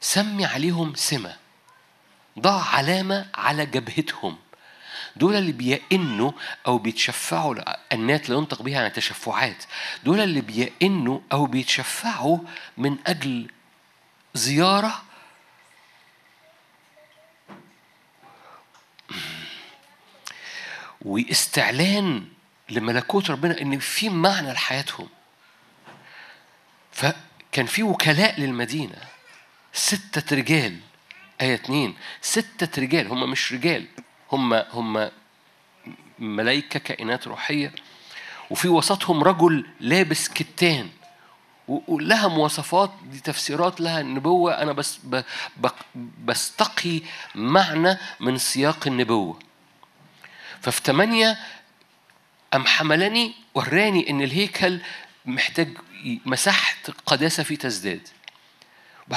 سمي عليهم سمة. ضع علامة على جبهتهم. دول اللي بيئنوا أو بيتشفعوا النات لا ينطق بها عن تشفعات دول اللي بيئنوا أو بيتشفعوا من أجل زيارة. واستعلان لملكوت ربنا إن في معنى لحياتهم. فكان في وكلاء للمدينة. ستة رجال. آية اتنين. ستة رجال. هم مش رجال. هم هم ملائكة كائنات روحية. وفي وسطهم رجل لابس كتان. ولها مواصفات. دي تفسيرات لها النبوة. أنا بس بستقي معنى من سياق النبوة. ففي ثمانية أم حملني وراني إن الهيكل محتاج مساحة قداسة فيه تزداد.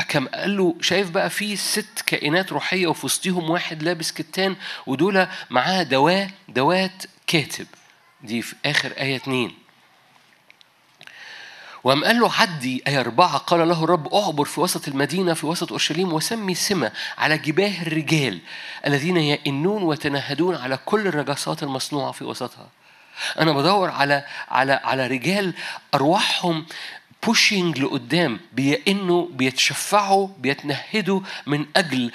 كم قال له شايف بقى في ست كائنات روحية وفي وسطهم واحد لابس كتان ودول معاه دواء دوات كاتب. دي في آخر آية اتنين. وقام قال له عدي آية أربعة؟ قال له الرب أعبر في وسط المدينة في وسط أورشليم وسمي سمة على جباه الرجال الذين يئنون ويتنهدون على كل الرجاسات المصنوعة في وسطها. أنا بدور على على على رجال أرواحهم بوشينج لقدام بيئنوا بيتشفعوا بيتنهدوا من أجل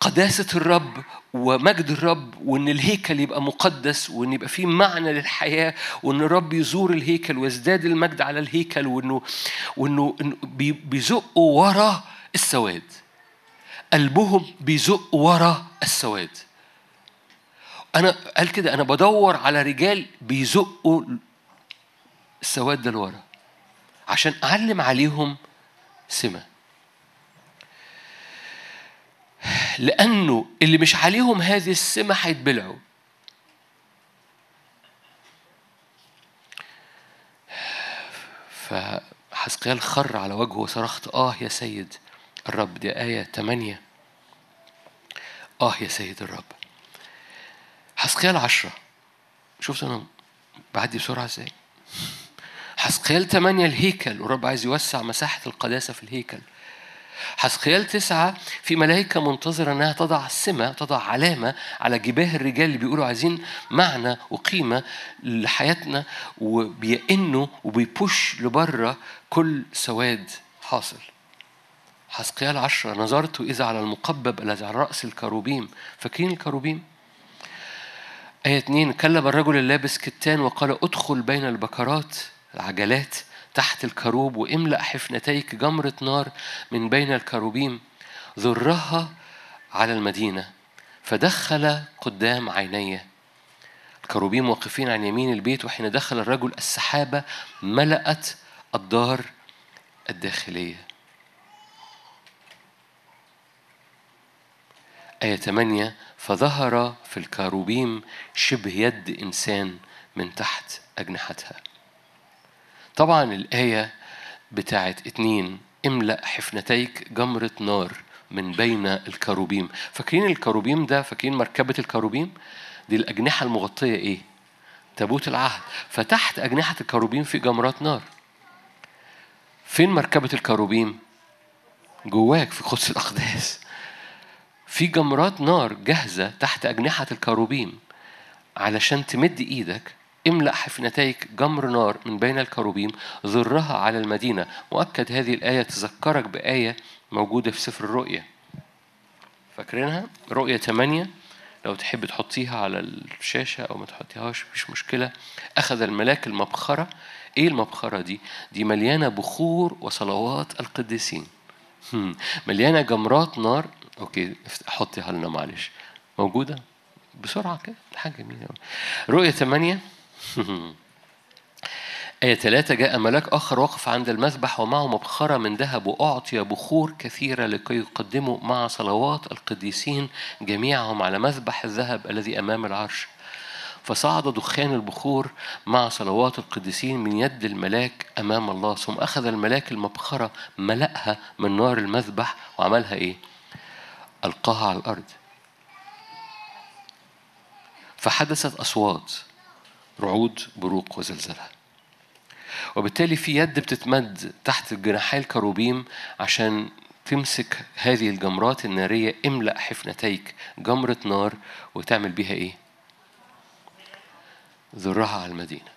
قداسة الرب ومجد الرب وإن الهيكل يبقى مقدس وإن يبقى فيه معنى للحياة وإن الرب يزور الهيكل ويزداد المجد على الهيكل وانه وإنه بيزقوا ورا السواد. قلبهم بيزق ورا السواد. أنا قال كده أنا بدور على رجال بيزقوا السواد ده لورا. عشان أعلم عليهم سمة. لأنه اللي مش عليهم هذه السمة هيتبلعوا. فحسقيال خر على وجهه وصرخت آه يا سيد الرب. دي آية 8 آه يا سيد الرب. حسقيال عشرة. شفت أنا بعدي بسرعة إزاي؟ حسقيال 8 الهيكل. والرب عايز يوسع مساحة القداسة في الهيكل. حسقيال تسعة في ملائكة منتظرة أنها تضع سمة تضع علامة على جباه الرجال اللي بيقولوا عايزين معنى وقيمة لحياتنا وبيئنوا وبيبوش لبرة كل سواد حاصل. حزقيال عشرة نظرت إذا على المقبب الذي على رأس الكروبيم. فاكرين الكروبيم؟ آية اتنين كلم الرجل اللابس كتان وقال ادخل بين البكرات. العجلات تحت الكروب واملأ حفنتيك جمرة نار من بين الكروبيم ذرها على المدينة فدخل قدام عيني الكروبيم واقفين عن يمين البيت وحين دخل الرجل السحابة ملأت الدار الداخلية. آية 8 فظهر في الكروبيم شبه يد إنسان من تحت أجنحتها. طبعا الآية بتاعت اتنين املأ حفنتيك جمرة نار من بين الكروبيم. فاكرين الكروبيم ده؟ فاكرين مركبة الكروبيم؟ دي الأجنحة المغطية إيه؟ تابوت العهد. فتحت أجنحة الكروبيم في جمرات نار. فين مركبة الكروبيم؟ جواك في قدس الأقداس. في جمرات نار جاهزة تحت أجنحة الكروبيم علشان تمد إيدك املأ حفنتيك جمر نار من بين الكروبيم ذرها على المدينة. مؤكد هذه الآية تذكرك بآية موجودة في سفر الرؤيا فاكرينها؟ رؤية 8 لو تحب تحطيها على الشاشة أو ما تحطيهاش مفيش مشكلة. أخذ الملاك المبخرة. إيه المبخرة دي؟ دي مليانة بخور وصلوات القديسين. مليانة جمرات نار. أوكي حطيها لنا معلش. موجودة؟ بسرعة كده. حاجة جميلة رؤية 8 آية ثلاثة جاء ملاك آخر وقف عند المذبح ومعه مبخرة من ذهب وأعطي بخور كثيرة لكي يقدموا مع صلوات القديسين جميعهم على مذبح الذهب الذي أمام العرش. فصعد دخان البخور مع صلوات القديسين من يد الملاك أمام الله ثم أخذ الملاك المبخرة ملأها من نار المذبح وعملها إيه؟ ألقاها على الأرض. فحدثت أصوات. رعود بروق وزلزلة. وبالتالي في يد بتتمد تحت جناحي الكروبيم عشان تمسك هذه الجمرات النارية املأ حفنتيك جمرة نار وتعمل بيها إيه؟ ذرها على المدينة.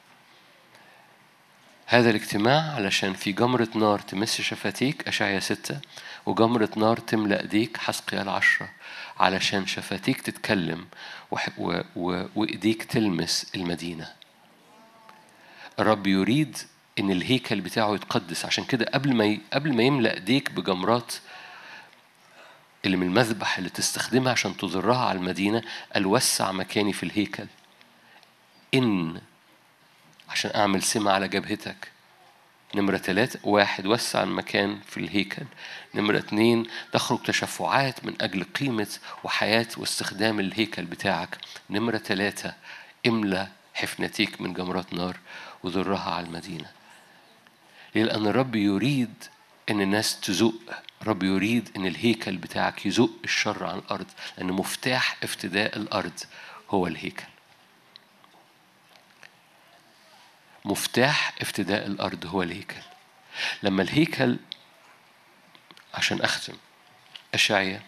هذا الاجتماع علشان في جمرة نار تمس شفتيك أشعيا ستة وجمرة نار تملأ ايديك حسقيال عشرة علشان شفتيك تتكلم وإيديك تلمس المدينة. الرب يريد إن الهيكل بتاعه يتقدس. عشان كده قبل ما. قبل ما يملأ إيديك بجمرات اللي من المذبح اللي تستخدمها عشان تضرها على المدينة قال وسع مكاني في الهيكل. إن عشان أعمل سمة على جبهتك. نمرة ثلاثة واحد وسع المكان في الهيكل. نمرة اتنين تخرج تشفعات من أجل قيمة وحياة واستخدام الهيكل بتاعك. نمرة ثلاثة املى حفنتيك من جمرات نار وذرها على المدينة. ليه؟ لأن الرب يريد إن الناس تزق الرب يريد إن الهيكل بتاعك يزق الشر عن الأرض. لأن مفتاح افتداء الأرض هو الهيكل. مفتاح افتداء الأرض هو الهيكل. لما الهيكل عشان أختم أشعيا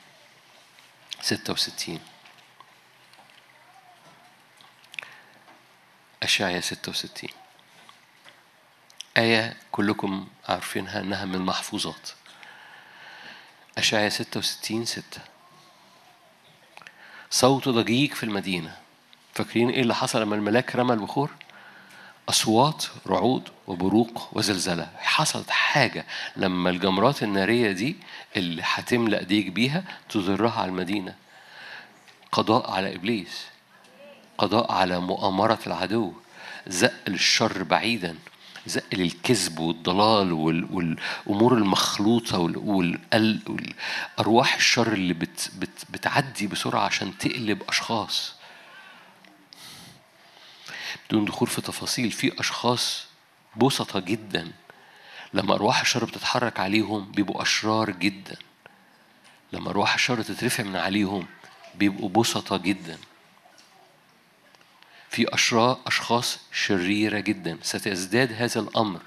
66 أشعيا 66 آية كلكم عارفينها إنها من المحفوظات أشعيا 66 6 صوت ضجيج في المدينة. فاكرين إيه اللي حصل لما الملاك رمى البخور؟ أصوات رعود وبروق وزلزلة. حصلت حاجة لما الجمرات النارية دي اللي هتملأ ايديك بيها تضرها على المدينة. قضاء على إبليس. قضاء على مؤامرة العدو. زق للشر بعيدا. زق للكذب والضلال وال- والأمور المخلوطة وال- والقل- والأرواح الشر اللي بت بت بتعدي بسرعة عشان تقلب أشخاص. بدون دخول في تفاصيل في أشخاص بسطة جدا لما أرواح الشر بتتحرك عليهم بيبقوا أشرار جدا. لما أرواح الشر تترفع من عليهم بيبقوا بسطة جدا. في أشرار أشخاص شريرة جدا. ستزداد هذا الأمر.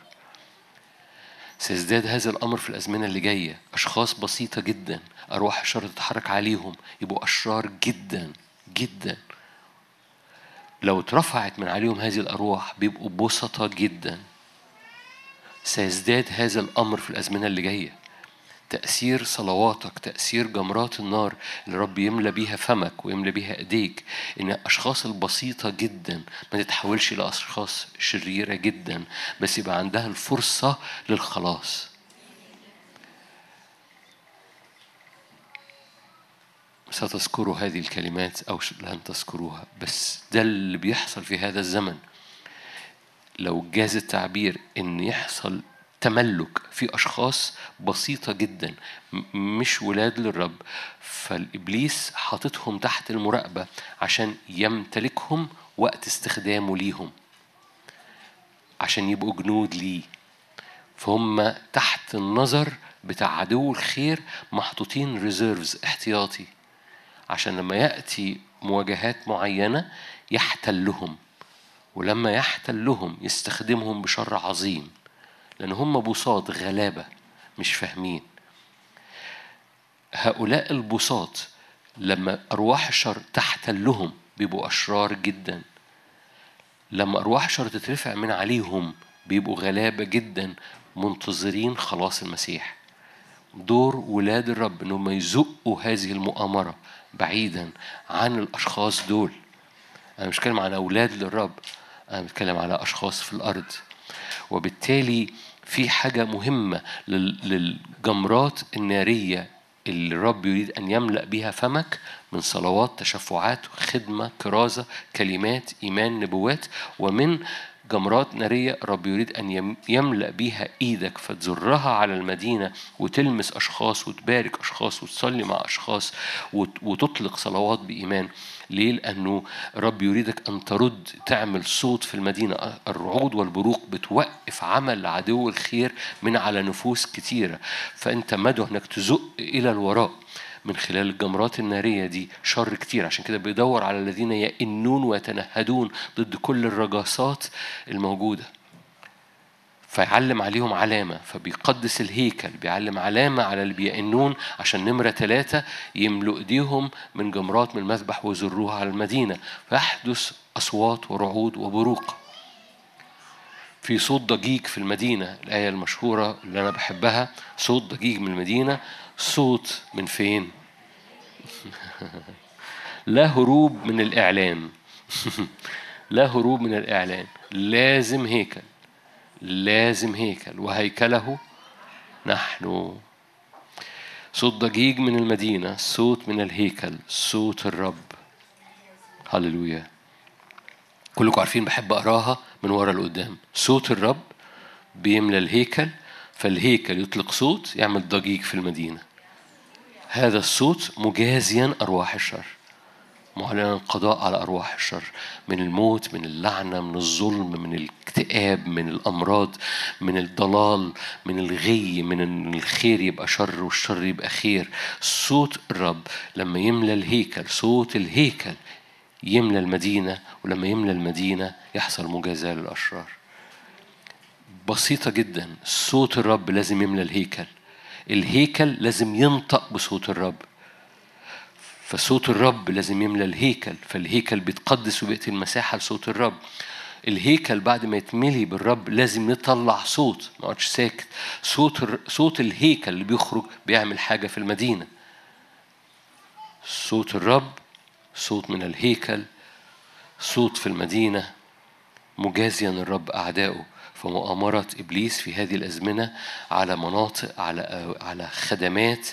سيزداد هذا الأمر في الأزمنة اللي جاية. أشخاص بسيطة جدا. أرواح الشر تتحرك عليهم يبقوا أشرار جدا جدا. لو اترفعت من عليهم هذه الأرواح بيبقوا بسطة جدا. سيزداد هذا الأمر في الأزمنة اللي جاية. تأثير صلواتك تأثير جمرات النار اللي رب يملى بيها فمك ويملى بيها إيديك إن الأشخاص البسيطة جدا ما تتحولش إلى أشخاص شريرة جدا بس يبقى عندها الفرصة للخلاص. ستذكروا هذه الكلمات أو لن تذكروها. بس ده اللي بيحصل في هذا الزمن. لو جاز التعبير إن يحصل تملك في أشخاص بسيطة جدا مش ولاد للرب فالإبليس حاططهم تحت المراقبة عشان يمتلكهم وقت استخدامه ليهم. عشان يبقوا جنود ليه. فهم تحت النظر بتاع عدو الخير محطوطين ريزيرفز احتياطي. عشان لما يأتي مواجهات معينة يحتلهم ولما يحتلهم يستخدمهم بشر عظيم لأن هم بساط غلابة مش فاهمين. هؤلاء البساط لما أرواح الشر تحتلهم بيبقوا أشرار جدا. لما أرواح الشر تترفع من عليهم بيبقوا غلابة جدا منتظرين خلاص المسيح. دور ولاد الرب إنهم يزقوا هذه المؤامرة. بعيدا عن الأشخاص دول. أنا مش بتكلم عن أولاد للرب أنا بتكلم على أشخاص في الأرض. وبالتالي في حاجة مهمة لل- للجمرات النارية اللي الرب يريد أن يملأ بها فمك من صلوات تشفعات خدمة كرازة كلمات إيمان نبوات. ومن جمرات نارية رب يريد أن يم- يملأ بيها إيدك فتزرها على المدينة وتلمس أشخاص وتبارك أشخاص وتصلي مع أشخاص وت- وتطلق صلوات بإيمان. ليه؟ لأنه رب يريدك أن ترد تعمل صوت في المدينة. الرعود والبروق بتوقف عمل عدو الخير من على نفوس كتيرة. فأنت مدعو أنك تزق إلى الوراء. من خلال الجمرات النارية دي شر كتير. عشان كده بيدور على الذين يئنون ويتنهدون ضد كل الرجاسات الموجودة. فيعلم عليهم علامة فبيقدس الهيكل بيعلم علامة على اللي بيئنون عشان نمرة ثلاثة يملوا إيديهم من جمرات من المذبح ويزروها على المدينة. فيحدث أصوات ورعود وبروق. في صوت ضجيج في المدينة الآية المشهورة اللي أنا بحبها صوت ضجيج من المدينة صوت من فين؟ لا هروب من الإعلان. لا هروب من الإعلان. لازم هيكل. لازم هيكل. وهيكله نحن. صوت ضجيج من المدينة صوت من الهيكل صوت الرب. هللويا. كلكم عارفين بحب أقراها من ورا لقدام. صوت الرب بيملى الهيكل فالهيكل يطلق صوت يعمل ضجيج في المدينة. هذا الصوت مجازيا أرواح الشر. معلنا القضاء على أرواح الشر. من الموت من اللعنة من الظلم من الاكتئاب من الأمراض من الضلال من الغي من الخير يبقى شر والشر يبقى خير. صوت الرب لما يملى الهيكل صوت الهيكل يملى المدينة ولما يملى المدينة يحصل مجازاة للأشرار. بسيطة جدا. صوت الرب لازم يملى الهيكل. الهيكل لازم ينطق بصوت الرب. فصوت الرب لازم يملى الهيكل. فالهيكل بيتقدس وبيأتي المساحة لصوت الرب. الهيكل بعد ما يتملي بالرب لازم يطلع صوت. ما أقعدش ساكت. صوت الر- صوت الهيكل اللي بيخرج بيعمل حاجة في المدينة. صوت الرب صوت من الهيكل صوت في المدينة. مجازيا الرب أعدائه. فمؤامرة إبليس في هذه الأزمنة على مناطق على على خدمات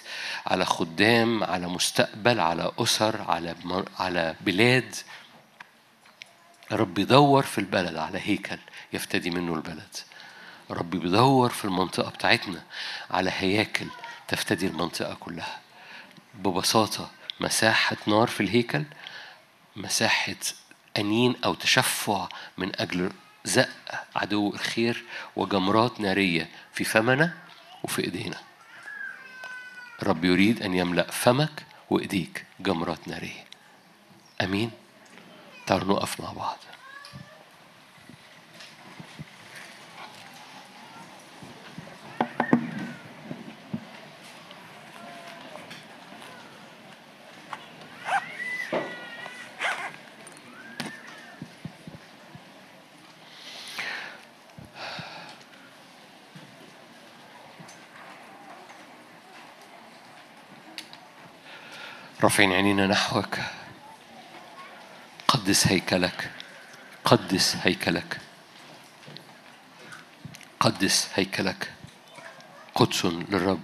على خدام على مستقبل على أسر على على بلاد. رب يدور في البلد على هيكل يفتدي منه البلد. رب بيدور في المنطقة بتاعتنا على هياكل تفتدي المنطقة كلها. ببساطة مساحة نار في الهيكل مساحة أنين أو تشفع من أجل زق عدو الخير وجمرات نارية في فمنا وفي إيدينا. رب يريد أن يملأ فمك وإيديك جمرات نارية. أمين. تعالوا نقف مع بعض. رافعين عينينا نحوك. قدس هيكلك. قدس هيكلك. قدس هيكلك. قدس للرب.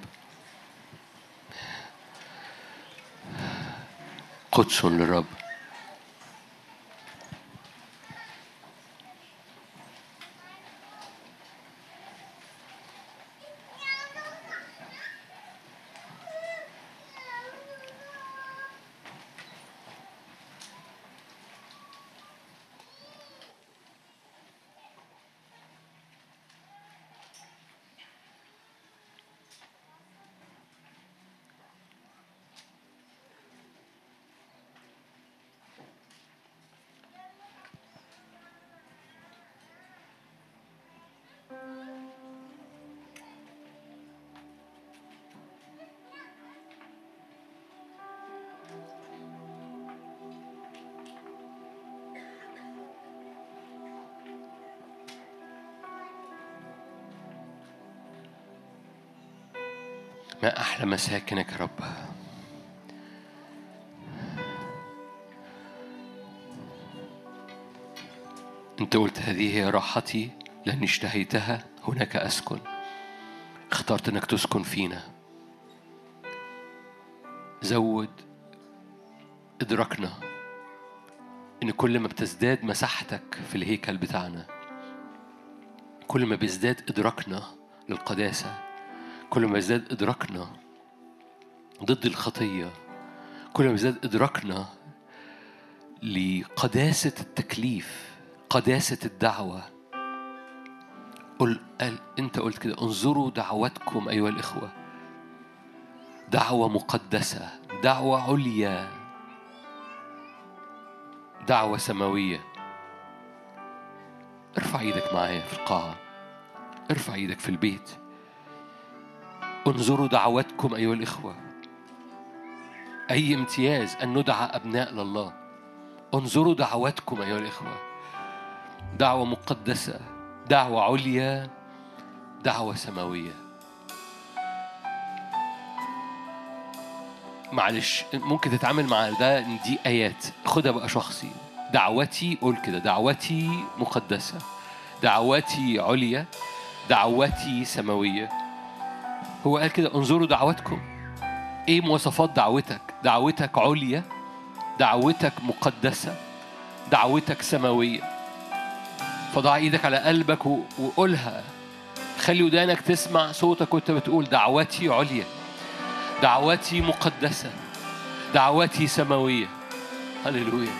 قدس للرب. مساكنك يا رب. أنت قلت هذه هي راحتي لأني اشتهيتها هناك أسكن. اخترت أنك تسكن فينا. زود إدراكنا إن كل ما بتزداد مساحتك في الهيكل بتاعنا كل ما بيزداد إدراكنا للقداسة كل ما يزداد إدراكنا ضد الخطية. كل ما يزداد إدراكنا لقداسة التكليف قداسة الدعوة. قل قال أنت قلت كده انظروا دعوتكم أيها الإخوة. دعوة مقدسة دعوة عليا. دعوة سماوية. ارفع إيدك معايا في القاعة. ارفع إيدك في البيت. انظروا دعواتكم أيها الإخوة. أي امتياز أن ندعى أبناء لله. انظروا دعواتكم أيها الإخوة. دعوة مقدسة دعوة عليا دعوة سماوية. معلش ممكن تتعامل مع ده دي آيات. خدها بقى شخصي. دعوتي قول كده. دعوتي مقدسة. دعوتي عليا. دعوتي سماوية. هو قال كده انظروا دعواتكم. إيه مواصفات دعوتك؟ دعوتك عليا دعوتك مقدسة دعوتك سماوية. فضع إيدك على قلبك وقولها. خلي ودانك تسمع صوتك وانت بتقول دعوتي عليا دعوتي مقدسة دعوتي سماوية. هللويا.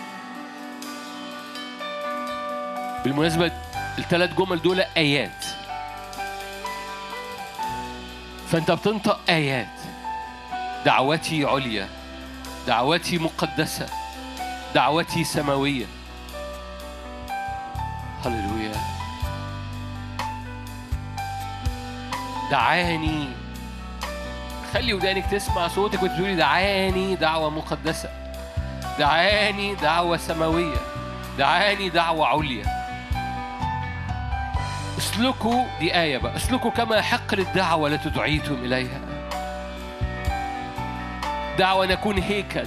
بالمناسبة الثلاث جمل دول آيات. فانت بتنطق آيات. دعوتي عليا دعوتي مقدسة دعوتي سماوية. هللويا. دعاني. خلي ودانك تسمع صوتك وتقولي دعاني دعوة مقدسة. دعاني دعوة سماوية. دعاني دعوة عليا. اسلكوا دي آية بقى. اسلكوا كما يحق للدعوة التي دعيتم إليها. دعوة نكون هيكل.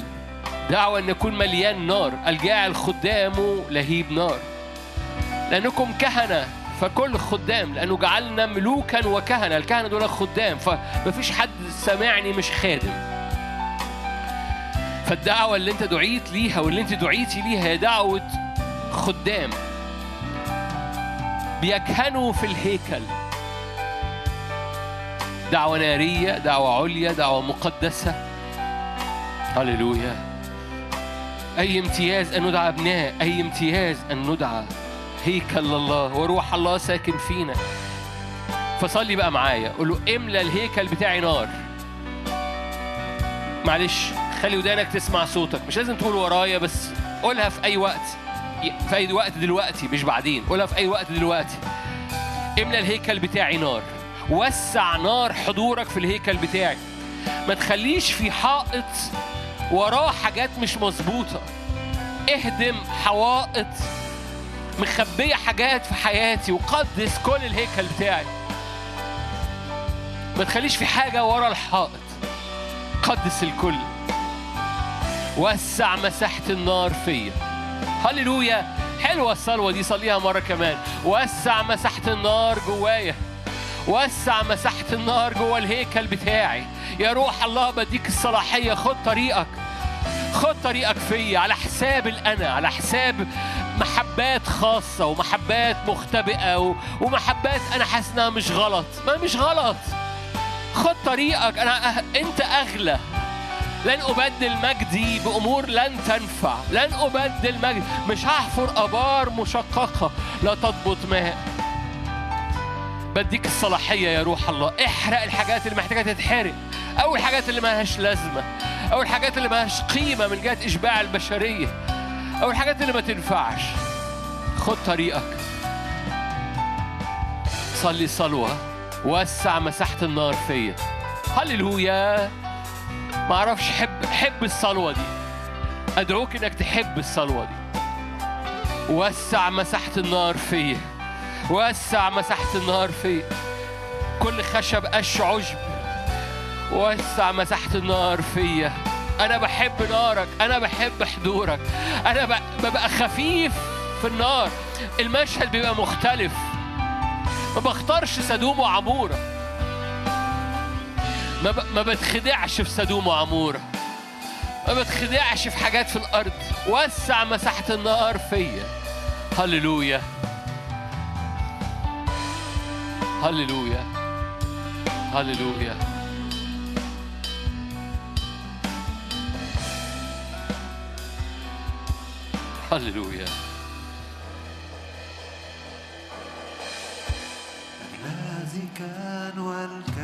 دعوة أن نكون مليان نار. الجاعل خدامه لهيب نار. لأنكم كهنة فكل خدام. لأنه جعلنا ملوكا وكهنة. الكهنة دول خدام فمفيش حد سامعني مش خادم. فالدعوة اللي أنت دعيت ليها واللي أنت دعيتي ليها هي دعوة خدام. بيكهنوا في الهيكل. دعوة نارية دعوة عليا دعوة مقدسة. هللويا. أي امتياز أن ندعى أبناء أي امتياز أن ندعى. هيكل الله وروح الله ساكن فينا. فصلي بقى معايا. قول له املى الهيكل بتاعي نار. معلش خلي ودانك تسمع صوتك. مش لازم تقول ورايا بس قولها في أي وقت. في أي وقت دلوقتي مش بعدين. قولها في أي وقت دلوقتي. املى الهيكل بتاعي نار. وسع نار حضورك في الهيكل بتاعي. ما تخليش في حائط وراه حاجات مش مظبوطة. اهدم حوائط مخبية حاجات في حياتي وقدس كل الهيكل بتاعي. ما تخليش في حاجة ورا الحائط. قدس الكل. وسع مساحة النار فيا. هللويا. حلوة الصلوة دي صليها مرة كمان. وسع مساحة النار جوايا. وسع مساحة النار جوا الهيكل بتاعي. يا روح الله بديك الصلاحية خد طريقك. خد طريقك فيا. على حساب الأنا على حساب محبات خاصة ومحبات مختبئة. ومحبات أنا حاسس إنها مش غلط. ما مش غلط. خد طريقك. أنا أه... أنت أغلى. لن أبدل مجدي بأمور لن تنفع. لن أبدل مجدي. مش هحفر أبار مشققة. لا تضبط ماء. بديك الصلاحية يا روح الله. احرق الحاجات اللي محتاجة تتحرق. أو الحاجات اللي مالهاش لازمة. أو الحاجات اللي مالهاش قيمة من جهة إشباع البشرية. أو الحاجات اللي ما تنفعش. خد طريقك. صلي صلوة. وسع مساحة النار فيا. هللويا. ما أعرفش حب حب الصلوة دي. أدعوك إنك تحب الصلوة دي. وسع مساحة النار فيا. وسع مساحة النار فيا كل خشب قش عشب وسع مساحة النار فيا. أنا بحب نارك أنا بحب حضورك. أنا ببقى خفيف في النار. المشهد بيبقى مختلف. ما بختارش سدوم وعمورة. ما, ب... ما بتخدعش في سدوم وعمورة. ما بتخدعش في حاجات في الأرض. وسع مساحة النار فيا. هللويا. هللويا. هللويا. هللويا. الذي كان والكائن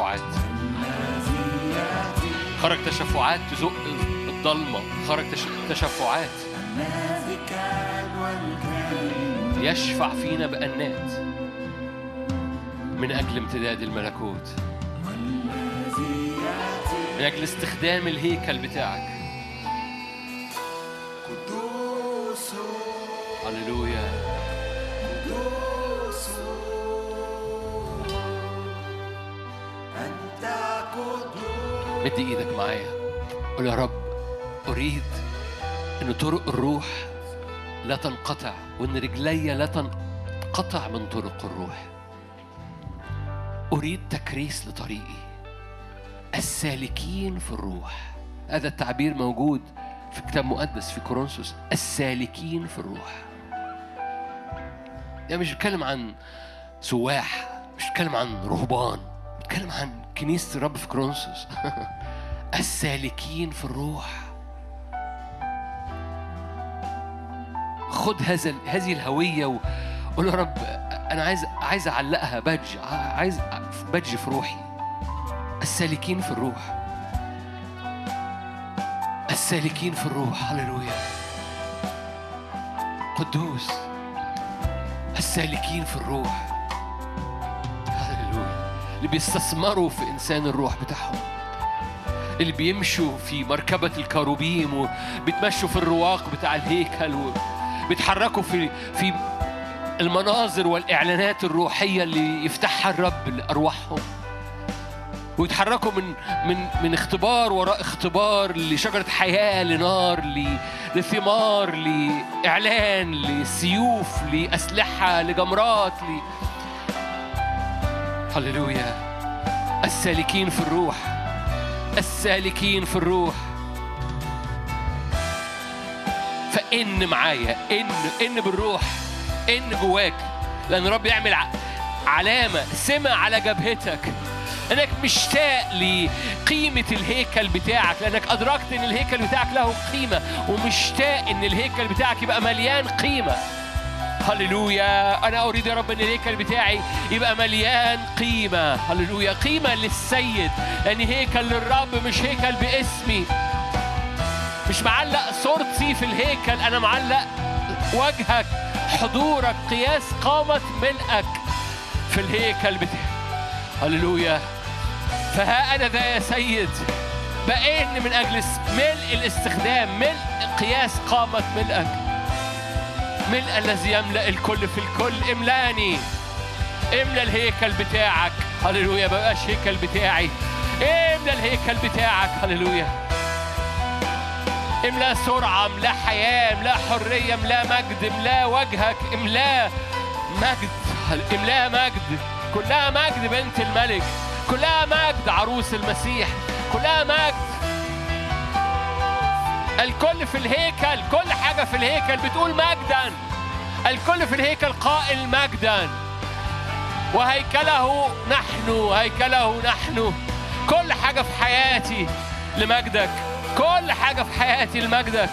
تشفعات. خرج تشفعات تزق الضلمة. خرج تشفعات. يشفع فينا بأنات من أجل امتداد الملكوت. من أجل استخدام الهيكل بتاعك. مد إيدك معايا. قول يا رب أريد أن طرق الروح لا تنقطع وأن رجلي لا تنقطع من طرق الروح. أريد تكريس لطريقي السالكين في الروح. هذا التعبير موجود في كتاب مقدس في كورنثوس السالكين في الروح. يعني مش بتكلم عن سواح مش بتكلم عن رهبان بتكلم عن كنيسة الرب في كورنثوس. السالكين في الروح. خد هذا هذه الهوية وقول يا رب أنا عايز عايز أعلقها badge عايز badge في روحي. السالكين في الروح. السالكين في الروح. هللويا. قدوس. السالكين في الروح. اللي بيستثمروا في إنسان الروح بتاعهم اللي بيمشوا في مركبة الكروبيم وبيتمشوا في الرواق بتاع الهيكل وبيتحركوا في في المناظر والإعلانات الروحية اللي يفتحها الرب لأرواحهم. ويتحركوا من من من اختبار وراء اختبار لشجرة حياة لنار لثمار لإعلان لسيوف لأسلحة لجمرات ل... هللويا السالكين في الروح. السالكين في الروح. فإن معايا إن إن بالروح. إن جواك. لأن الرب يعمل علامة. سمة على جبهتك. انك مشتاق لقيمة الهيكل بتاعك. لأنك أدركت إن الهيكل بتاعك له قيمة. ومشتاق إن الهيكل بتاعك يبقى مليان قيمة. هللويا. أنا أريد يا رب أن الهيكل بتاعي يبقى مليان قيمة. هللويا. قيمة للسيد. لأن هيكل للرب مش هيكل باسمي. مش معلق صورتي في الهيكل. أنا معلق وجهك حضورك قياس قامة ملئك في الهيكل بتاعي. هللويا. فها أنا ذا يا سيد. بئن من أجل ملء الاستخدام ملء قياس قامة ملئك. ملء الذي يملأ الكل في الكل. املأني. املى الهيكل بتاعك. هللويا. ما بقاش هيكل بتاعي. املى الهيكل بتاعك. هللويا. املأ سرعة. املأ حياة. املأ حرية. املأ مجد. املأ وجهك. املأ مجد. املأ مجد. كلها مجد بنت الملك. كلها مجد عروس المسيح. كلها مجد الكل في الهيكل كل حاجة في الهيكل. بتقول مجدا الكل في الهيكل قائل مجدا وهيكله نحن هيكله نحن. كل حاجة في حياتي لمجدك. كل حاجة في حياتي لمجدك.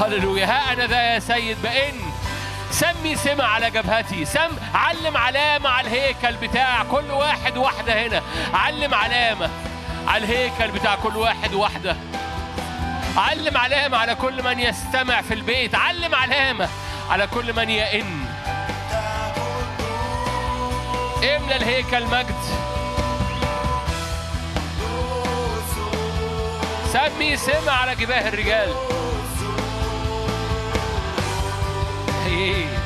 هللويا. ها أنا ذا يا سيد بإن سمي سمة على جبهتي. سم علم علامة على الهيكل بتاع كل واحد واحدة هنا. علم علامة على الهيكل بتاع كل واحد واحدة علم علامة على كل من يستمع في البيت. علم علامة على كل من يئن. املى الهيكل مجد سمي سمع على جباه الرجال. هي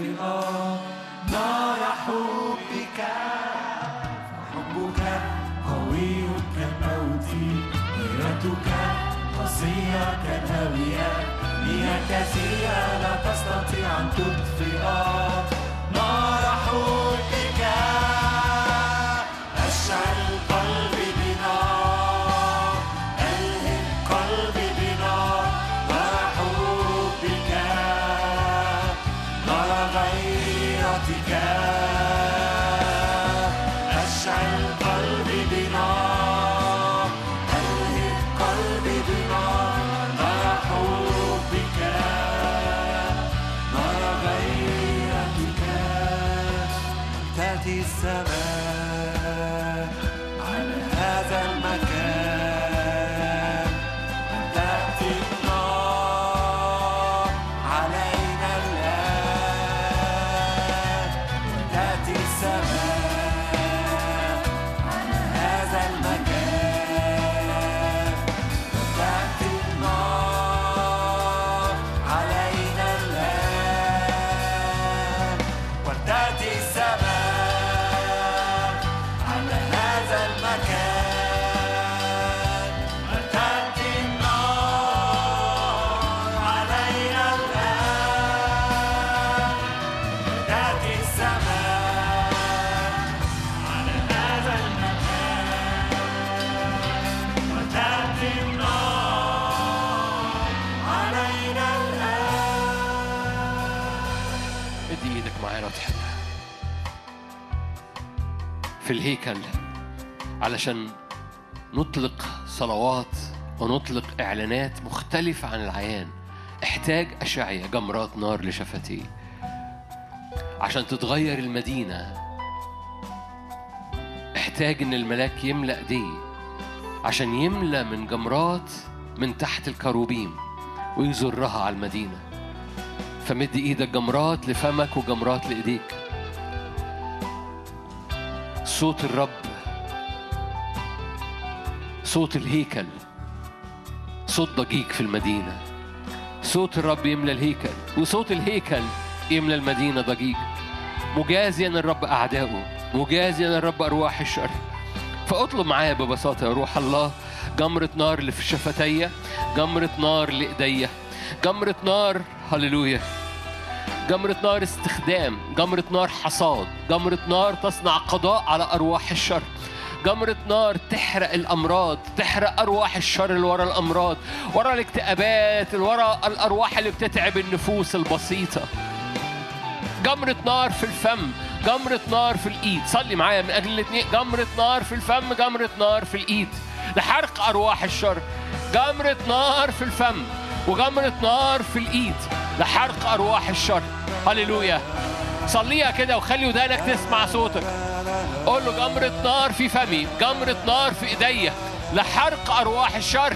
تطفئ نار حبك فحبك قوي كالموت غيرتك قاسية هي كثيرة لا تستطيع أن تطفئ غيرتك في الهيكل علشان نطلق صلوات ونطلق إعلانات مختلفة عن العيان. احتاج اشعيا جمرات نار لشفتيه عشان تتغير المدينة احتاج إن الملاك يملأ ايديه عشان يملأ من جمرات من تحت الكروبيم ويزرها على المدينة. فمد إيدك جمرات لفمك وجمرات لإيديك. صوت الرب صوت الهيكل صوت ضجيج في المدينة. صوت الرب يملى الهيكل وصوت الهيكل يملى المدينة ضجيج. مجازيا الرب أعدائه مجازيا الرب أرواح الشر. فأطلب معايا ببساطة يا روح الله جمرة نار اللي في شفتي جمرة نار لإيديا جمرة نار هللويا. جمرة نار استخدام جمرة نار حصاد جمرة نار تصنع قضاء على أرواح الشر. جمرة نار تحرق الأمراض تحرق أرواح الشر اللي ورا الأمراض ورا الاكتئابات اللي ورا الأرواح اللي بتتعب النفوس البسيطة. جمرة نار في الفم جمرة نار في الإيد. صلي معايا من أجل الاثنين جمرة نار في الفم جمرة نار في الإيد. لحرق أرواح الشر. جمرة نار في الفم. وجمرة نار في الإيد لحرق أرواح الشر. هللويا. صليها كده وخلي ودانك تسمع صوتك. قول له جمرة نار في فمي جمرة نار في إيديا لحرق أرواح الشر.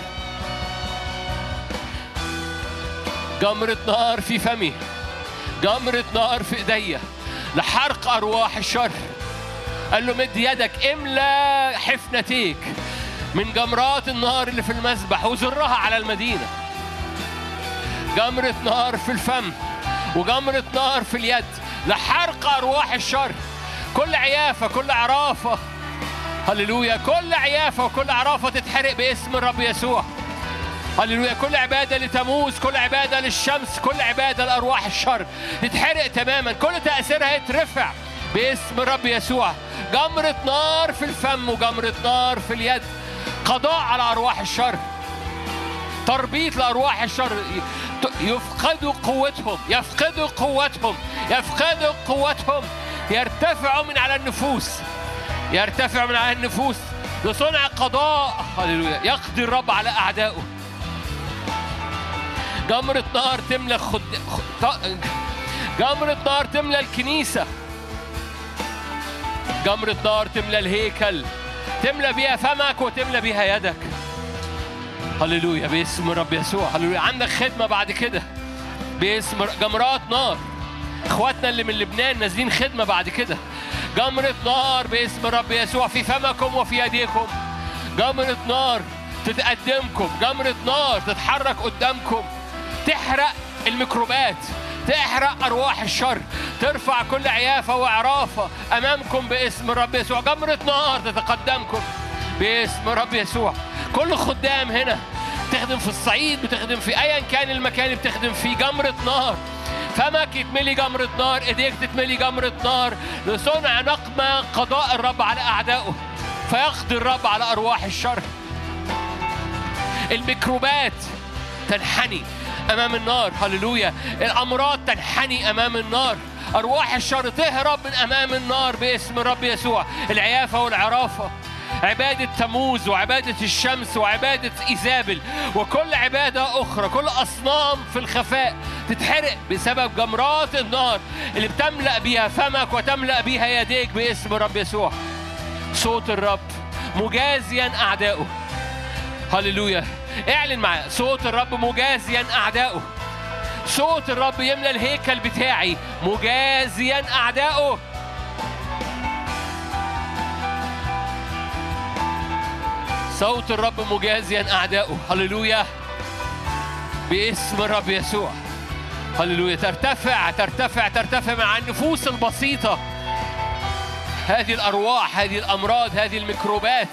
جمرة نار في فمي جمرة نار في إيديا لحرق أرواح الشر. قال له مد يدك املى حفنتيك من جمرات النار اللي في المسبح وزرها على المدينة. جمرة نار في الفم وجمرة نار في اليد لحرق أرواح الشر. كل عيافة كل عرافة هللويا. كل عيافة وكل عرافة تتحرق باسم الرب يسوع. هللويا. كل عبادة لتموز كل عبادة للشمس كل عبادة لأرواح الشر تتحرق تماما. كل تأثيرها يترفع باسم الرب يسوع. جمرة نار في الفم وجمرة نار في اليد. قضاء على أرواح الشر. تربيط لأرواح الشر. يفقدوا قوتهم يفقدوا قوتهم يفقدوا قوتهم. يرتفعوا من على النفوس يرتفع من على النفوس لصنع قضاء. هللويا. يقضي الرب على أعدائه. جمرة نار تملى خد... خد... جمرة نار تملى الكنيسة. جمرة نار تملى الهيكل. تملى بيها فمك وتملى بيها يدك. هللويا باسم الرب يسوع هللويا. عندك خدمة بعد كده؟ باسم جمرات نار. إخواتنا اللي من لبنان نازلين خدمة بعد كده. جمرة نار باسم الرب يسوع في فمكم وفي يديكم. جمرة نار تتقدمكم. جمرة نار تتحرك قدامكم. تحرق الميكروبات. تحرق أرواح الشر. ترفع كل عيافة وعرافة أمامكم باسم الرب يسوع. جمرة نار تتقدمكم. باسم الرب يسوع. كل خدام هنا بتخدم في الصعيد بتخدم في ايا كان المكان بتخدم فيه جمرة نار. فمك يتملي جمرة نار إيديك تتملي جمرة نار. لصنع نقمة قضاء الرب على أعدائه فيقضي الرب على أرواح الشر. الميكروبات تنحني أمام النار. هللويا. الأمراض تنحني أمام النار. أرواح الشر تهرب من أمام النار باسم الرب يسوع. العيافة والعرافة. عبادة تموز وعبادة الشمس وعبادة إيزابل وكل عبادة أخرى كل أصنام في الخفاء تتحرق بسبب جمرات النار اللي بتملأ بيها فمك وتملأ بيها يديك باسم الرب يسوع. صوت الرب مجازيا أعدائه. هللويا. اعلن معايا. صوت الرب مجازيا أعدائه. صوت الرب يملى الهيكل بتاعي مجازيا أعدائه. صوت الرب مجازيا أعدائه هللويا. باسم الرب يسوع. هللويا. ترتفع ترتفع ترتفع مع النفوس البسيطة. هذه الأرواح هذه الأمراض هذه الميكروبات.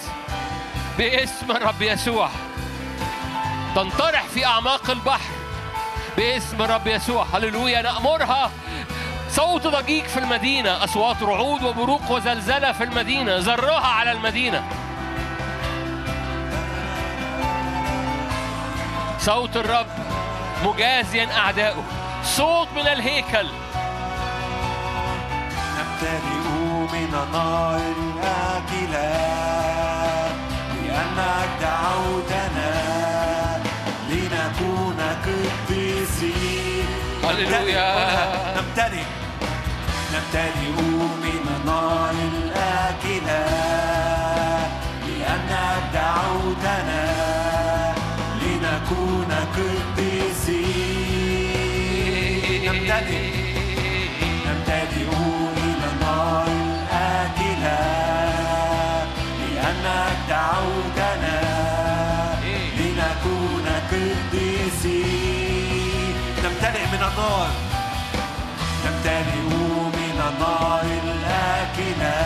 باسم الرب يسوع. تنطرح في أعماق البحر. باسم الرب يسوع. هللويا. نأمرها. صوت ضجيج في المدينة. أصوات رعود وبروق وزلزلة في المدينة. زرها على المدينة. صوت الرب مجازيا أعدائه. صوت من الهيكل. نمتلئ من النار الآكلة لأنك دعوتنا لنكون قديسين. هللويا. نمتلئ نمتلئ من النار الآكلة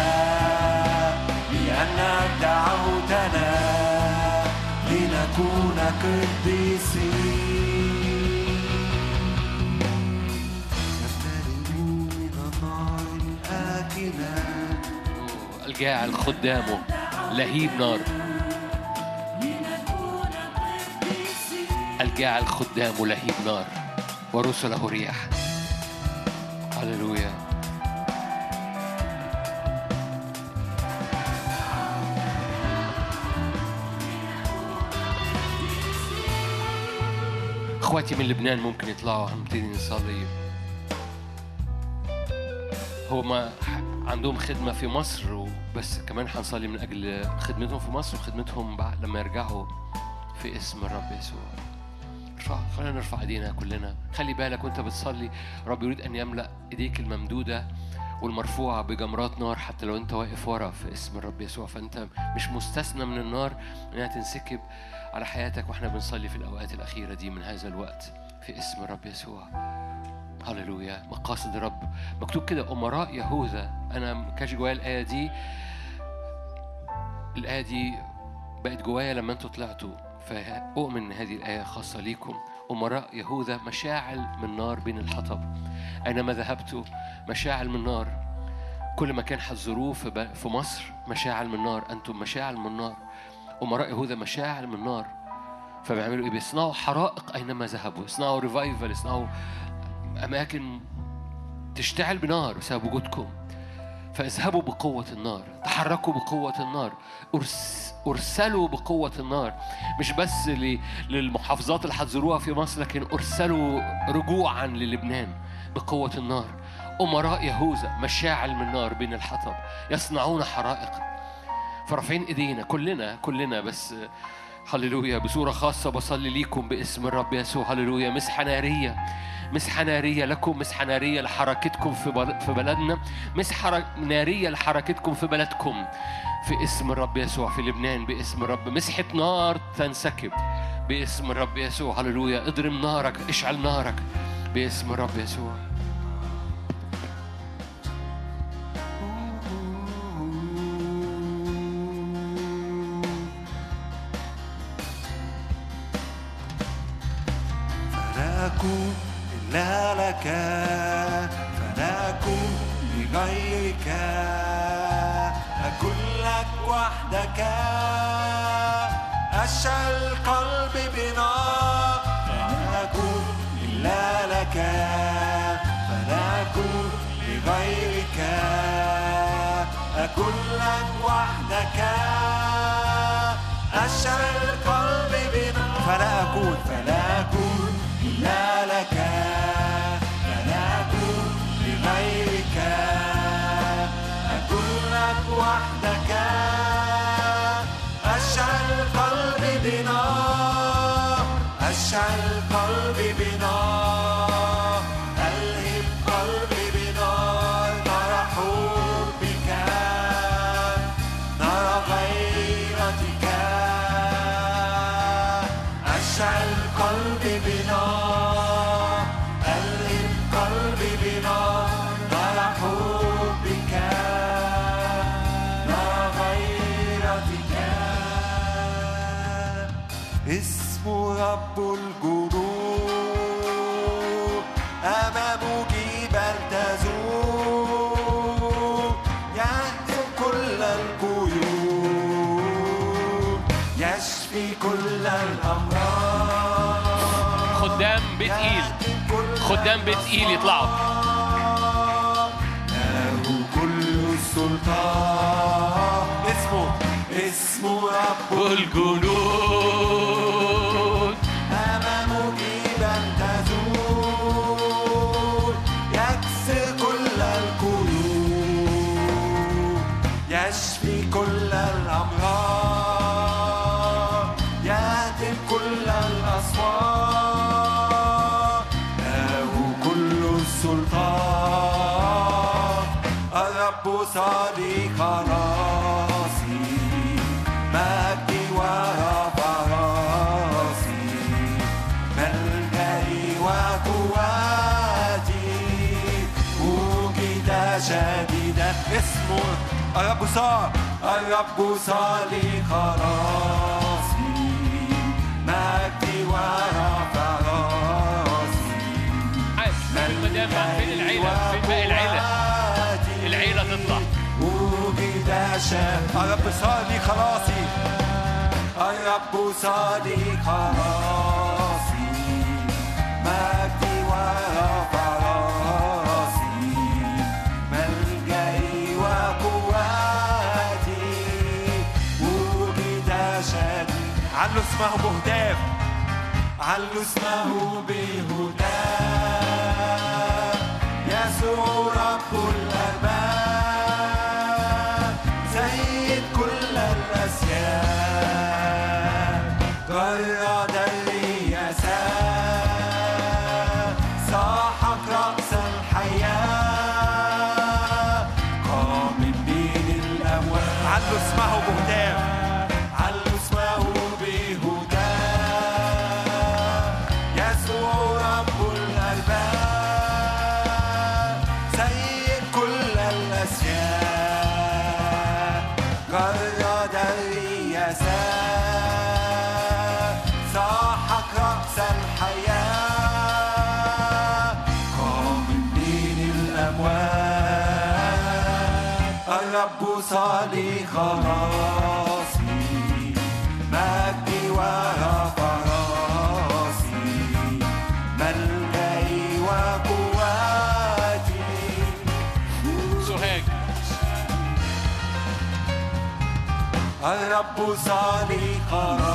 لأنك دعوتنا لنكون قديسين. لهيب نار. الجاعل خدامه لهيب نار. ورسله رياح. هللويا. إخواتي من لبنان ممكن يطلعوا هنبتدي نصلي هو ما عندهم خدمة في مصر وبس كمان هنصلي من أجل خدمتهم في مصر وخدمتهم بعد لما يرجعوا في اسم الرب يسوع. خلينا نرفع إيدينا كلنا. خلي بالك وأنت بتصلي رب يريد أن يملأ إيديك الممدودة. والمرفوعة بجمرات نار حتى لو انت واقف ورا في اسم الرب يسوع. فانت مش مستثنى من النار انها تنسكب على حياتك وإحنا بنصلي في الأوقات الأخيرة دي من هذا الوقت في اسم الرب يسوع. هللويا. مقاصد الرب. مكتوب كده أمراء يهوذا. أنا ما كانش جوايا الآية دي. الآية دي بقت جوايا لما أنتوا طلعتوا. فأؤمن إن هذه الآية خاصة ليكم. أمراء يهوذا مشاعل من نار بين الحطب أينما ذهبت مشاعل من نار كل حتزوروه في ب- في مصر مشاعل من نار أنتم مشاعل من نار أمراء يهوذا مشاعل من نار. فبيعملوا إيه؟ بيصنعوا حرائق أينما ذهبوا يصنعوا ريفايفل يصنعوا أماكن تشتعل بنار بسبب وجودكم. فاذهبوا بقوة النار تحركوا بقوة النار. أرس أرسلوا بقوة النار. مش بس للمحافظات اللي هتزوروها في مصر لكن أرسلوا رجوعا للبنان بقوة النار. أمراء يهوذا مشاعل من نار بين الحطب يصنعون حرائق. فرافعين إيدينا كلنا كلنا بس هللويا بصورة خاصة بصلي ليكم باسم الرب يسوع. هللويا مسحة نارية. مسحة نارية لكم مسحة نارية لحركتكم في بلدنا مسحة نارية لحركتكم في بلدكم. في اسم الرب يسوع في لبنان باسم الرب. مسحة نار تنسكب. باسم الرب يسوع هللويا. اضرم نارك اشعل نارك. باسم الرب يسوع. دم تقيل يطلعوا له كل السلطان. اسمه اسمه رب الجنود بوسى الرب صليب راسي مجدي ورفع راسي عاش دافع فين؟ العيلة. فين باقي العيلة؟ العيلة تطلع. وجد الرب صليب خلاصي. الرب صليب خلاصي. اسمه بهداف. علو اسمه بهداف. صديق ربي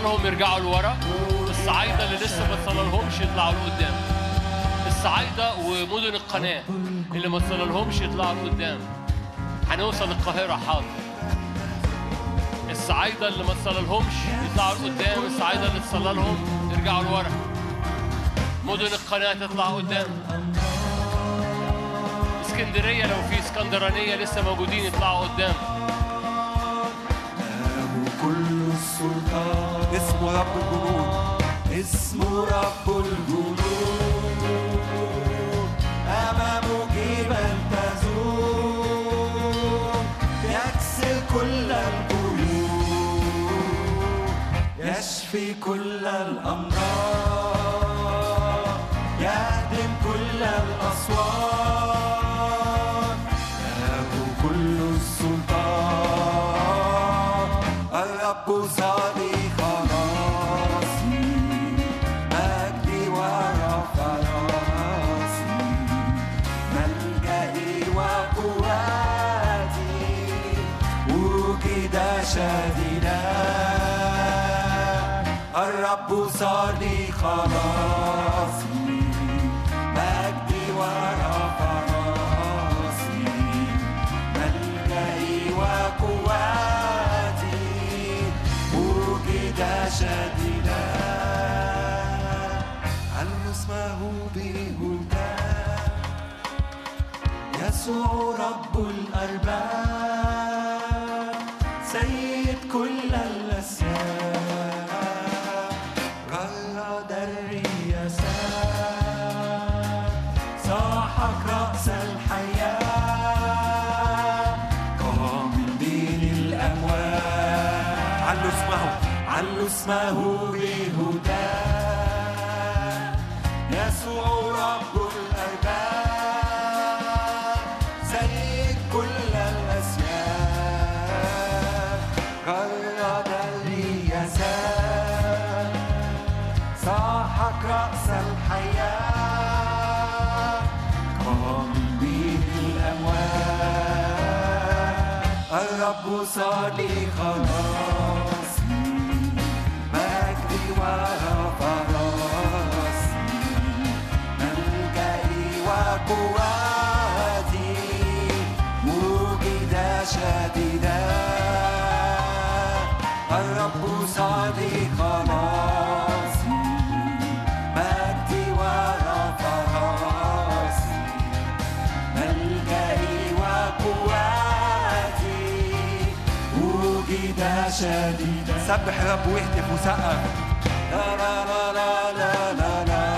لهم يرجعوا لورا. الصعايدة اللي لسه ما تصلالهمش يطلعوا لقدام. الصعايدة ومدن القناة اللي ما تصلالهمش يطلعوا لقدام. هنوصل القاهرة حاضر. الصعايدة اللي ما تصلالهمش يطلعوا لقدام. الصعايدة اللي تصلالهم يرجعوا لورا. مدن القناة تطلع قدام. اسكندرية لو في اسكندرانية لسه موجودين يطلعوا قدام. له كل السلطان. اسمه رب الجنود. اسمه رب الجنود. أمامه جبال تزول. يكسر كل القيود. يشفي كل الأمراض أرباب صديقنا سبح الرب واهتف وسقف لا لا لا لا لا لا لا.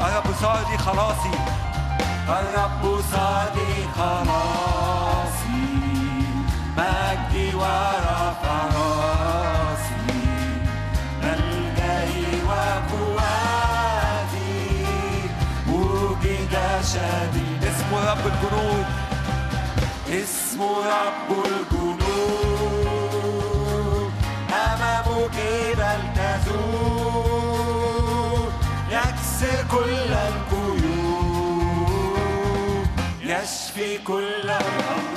الرب صادق خلاصي. الرب صادق خلاصي. رب الجنود أمامه يكسر كل القيود. يشفي كل الأمراض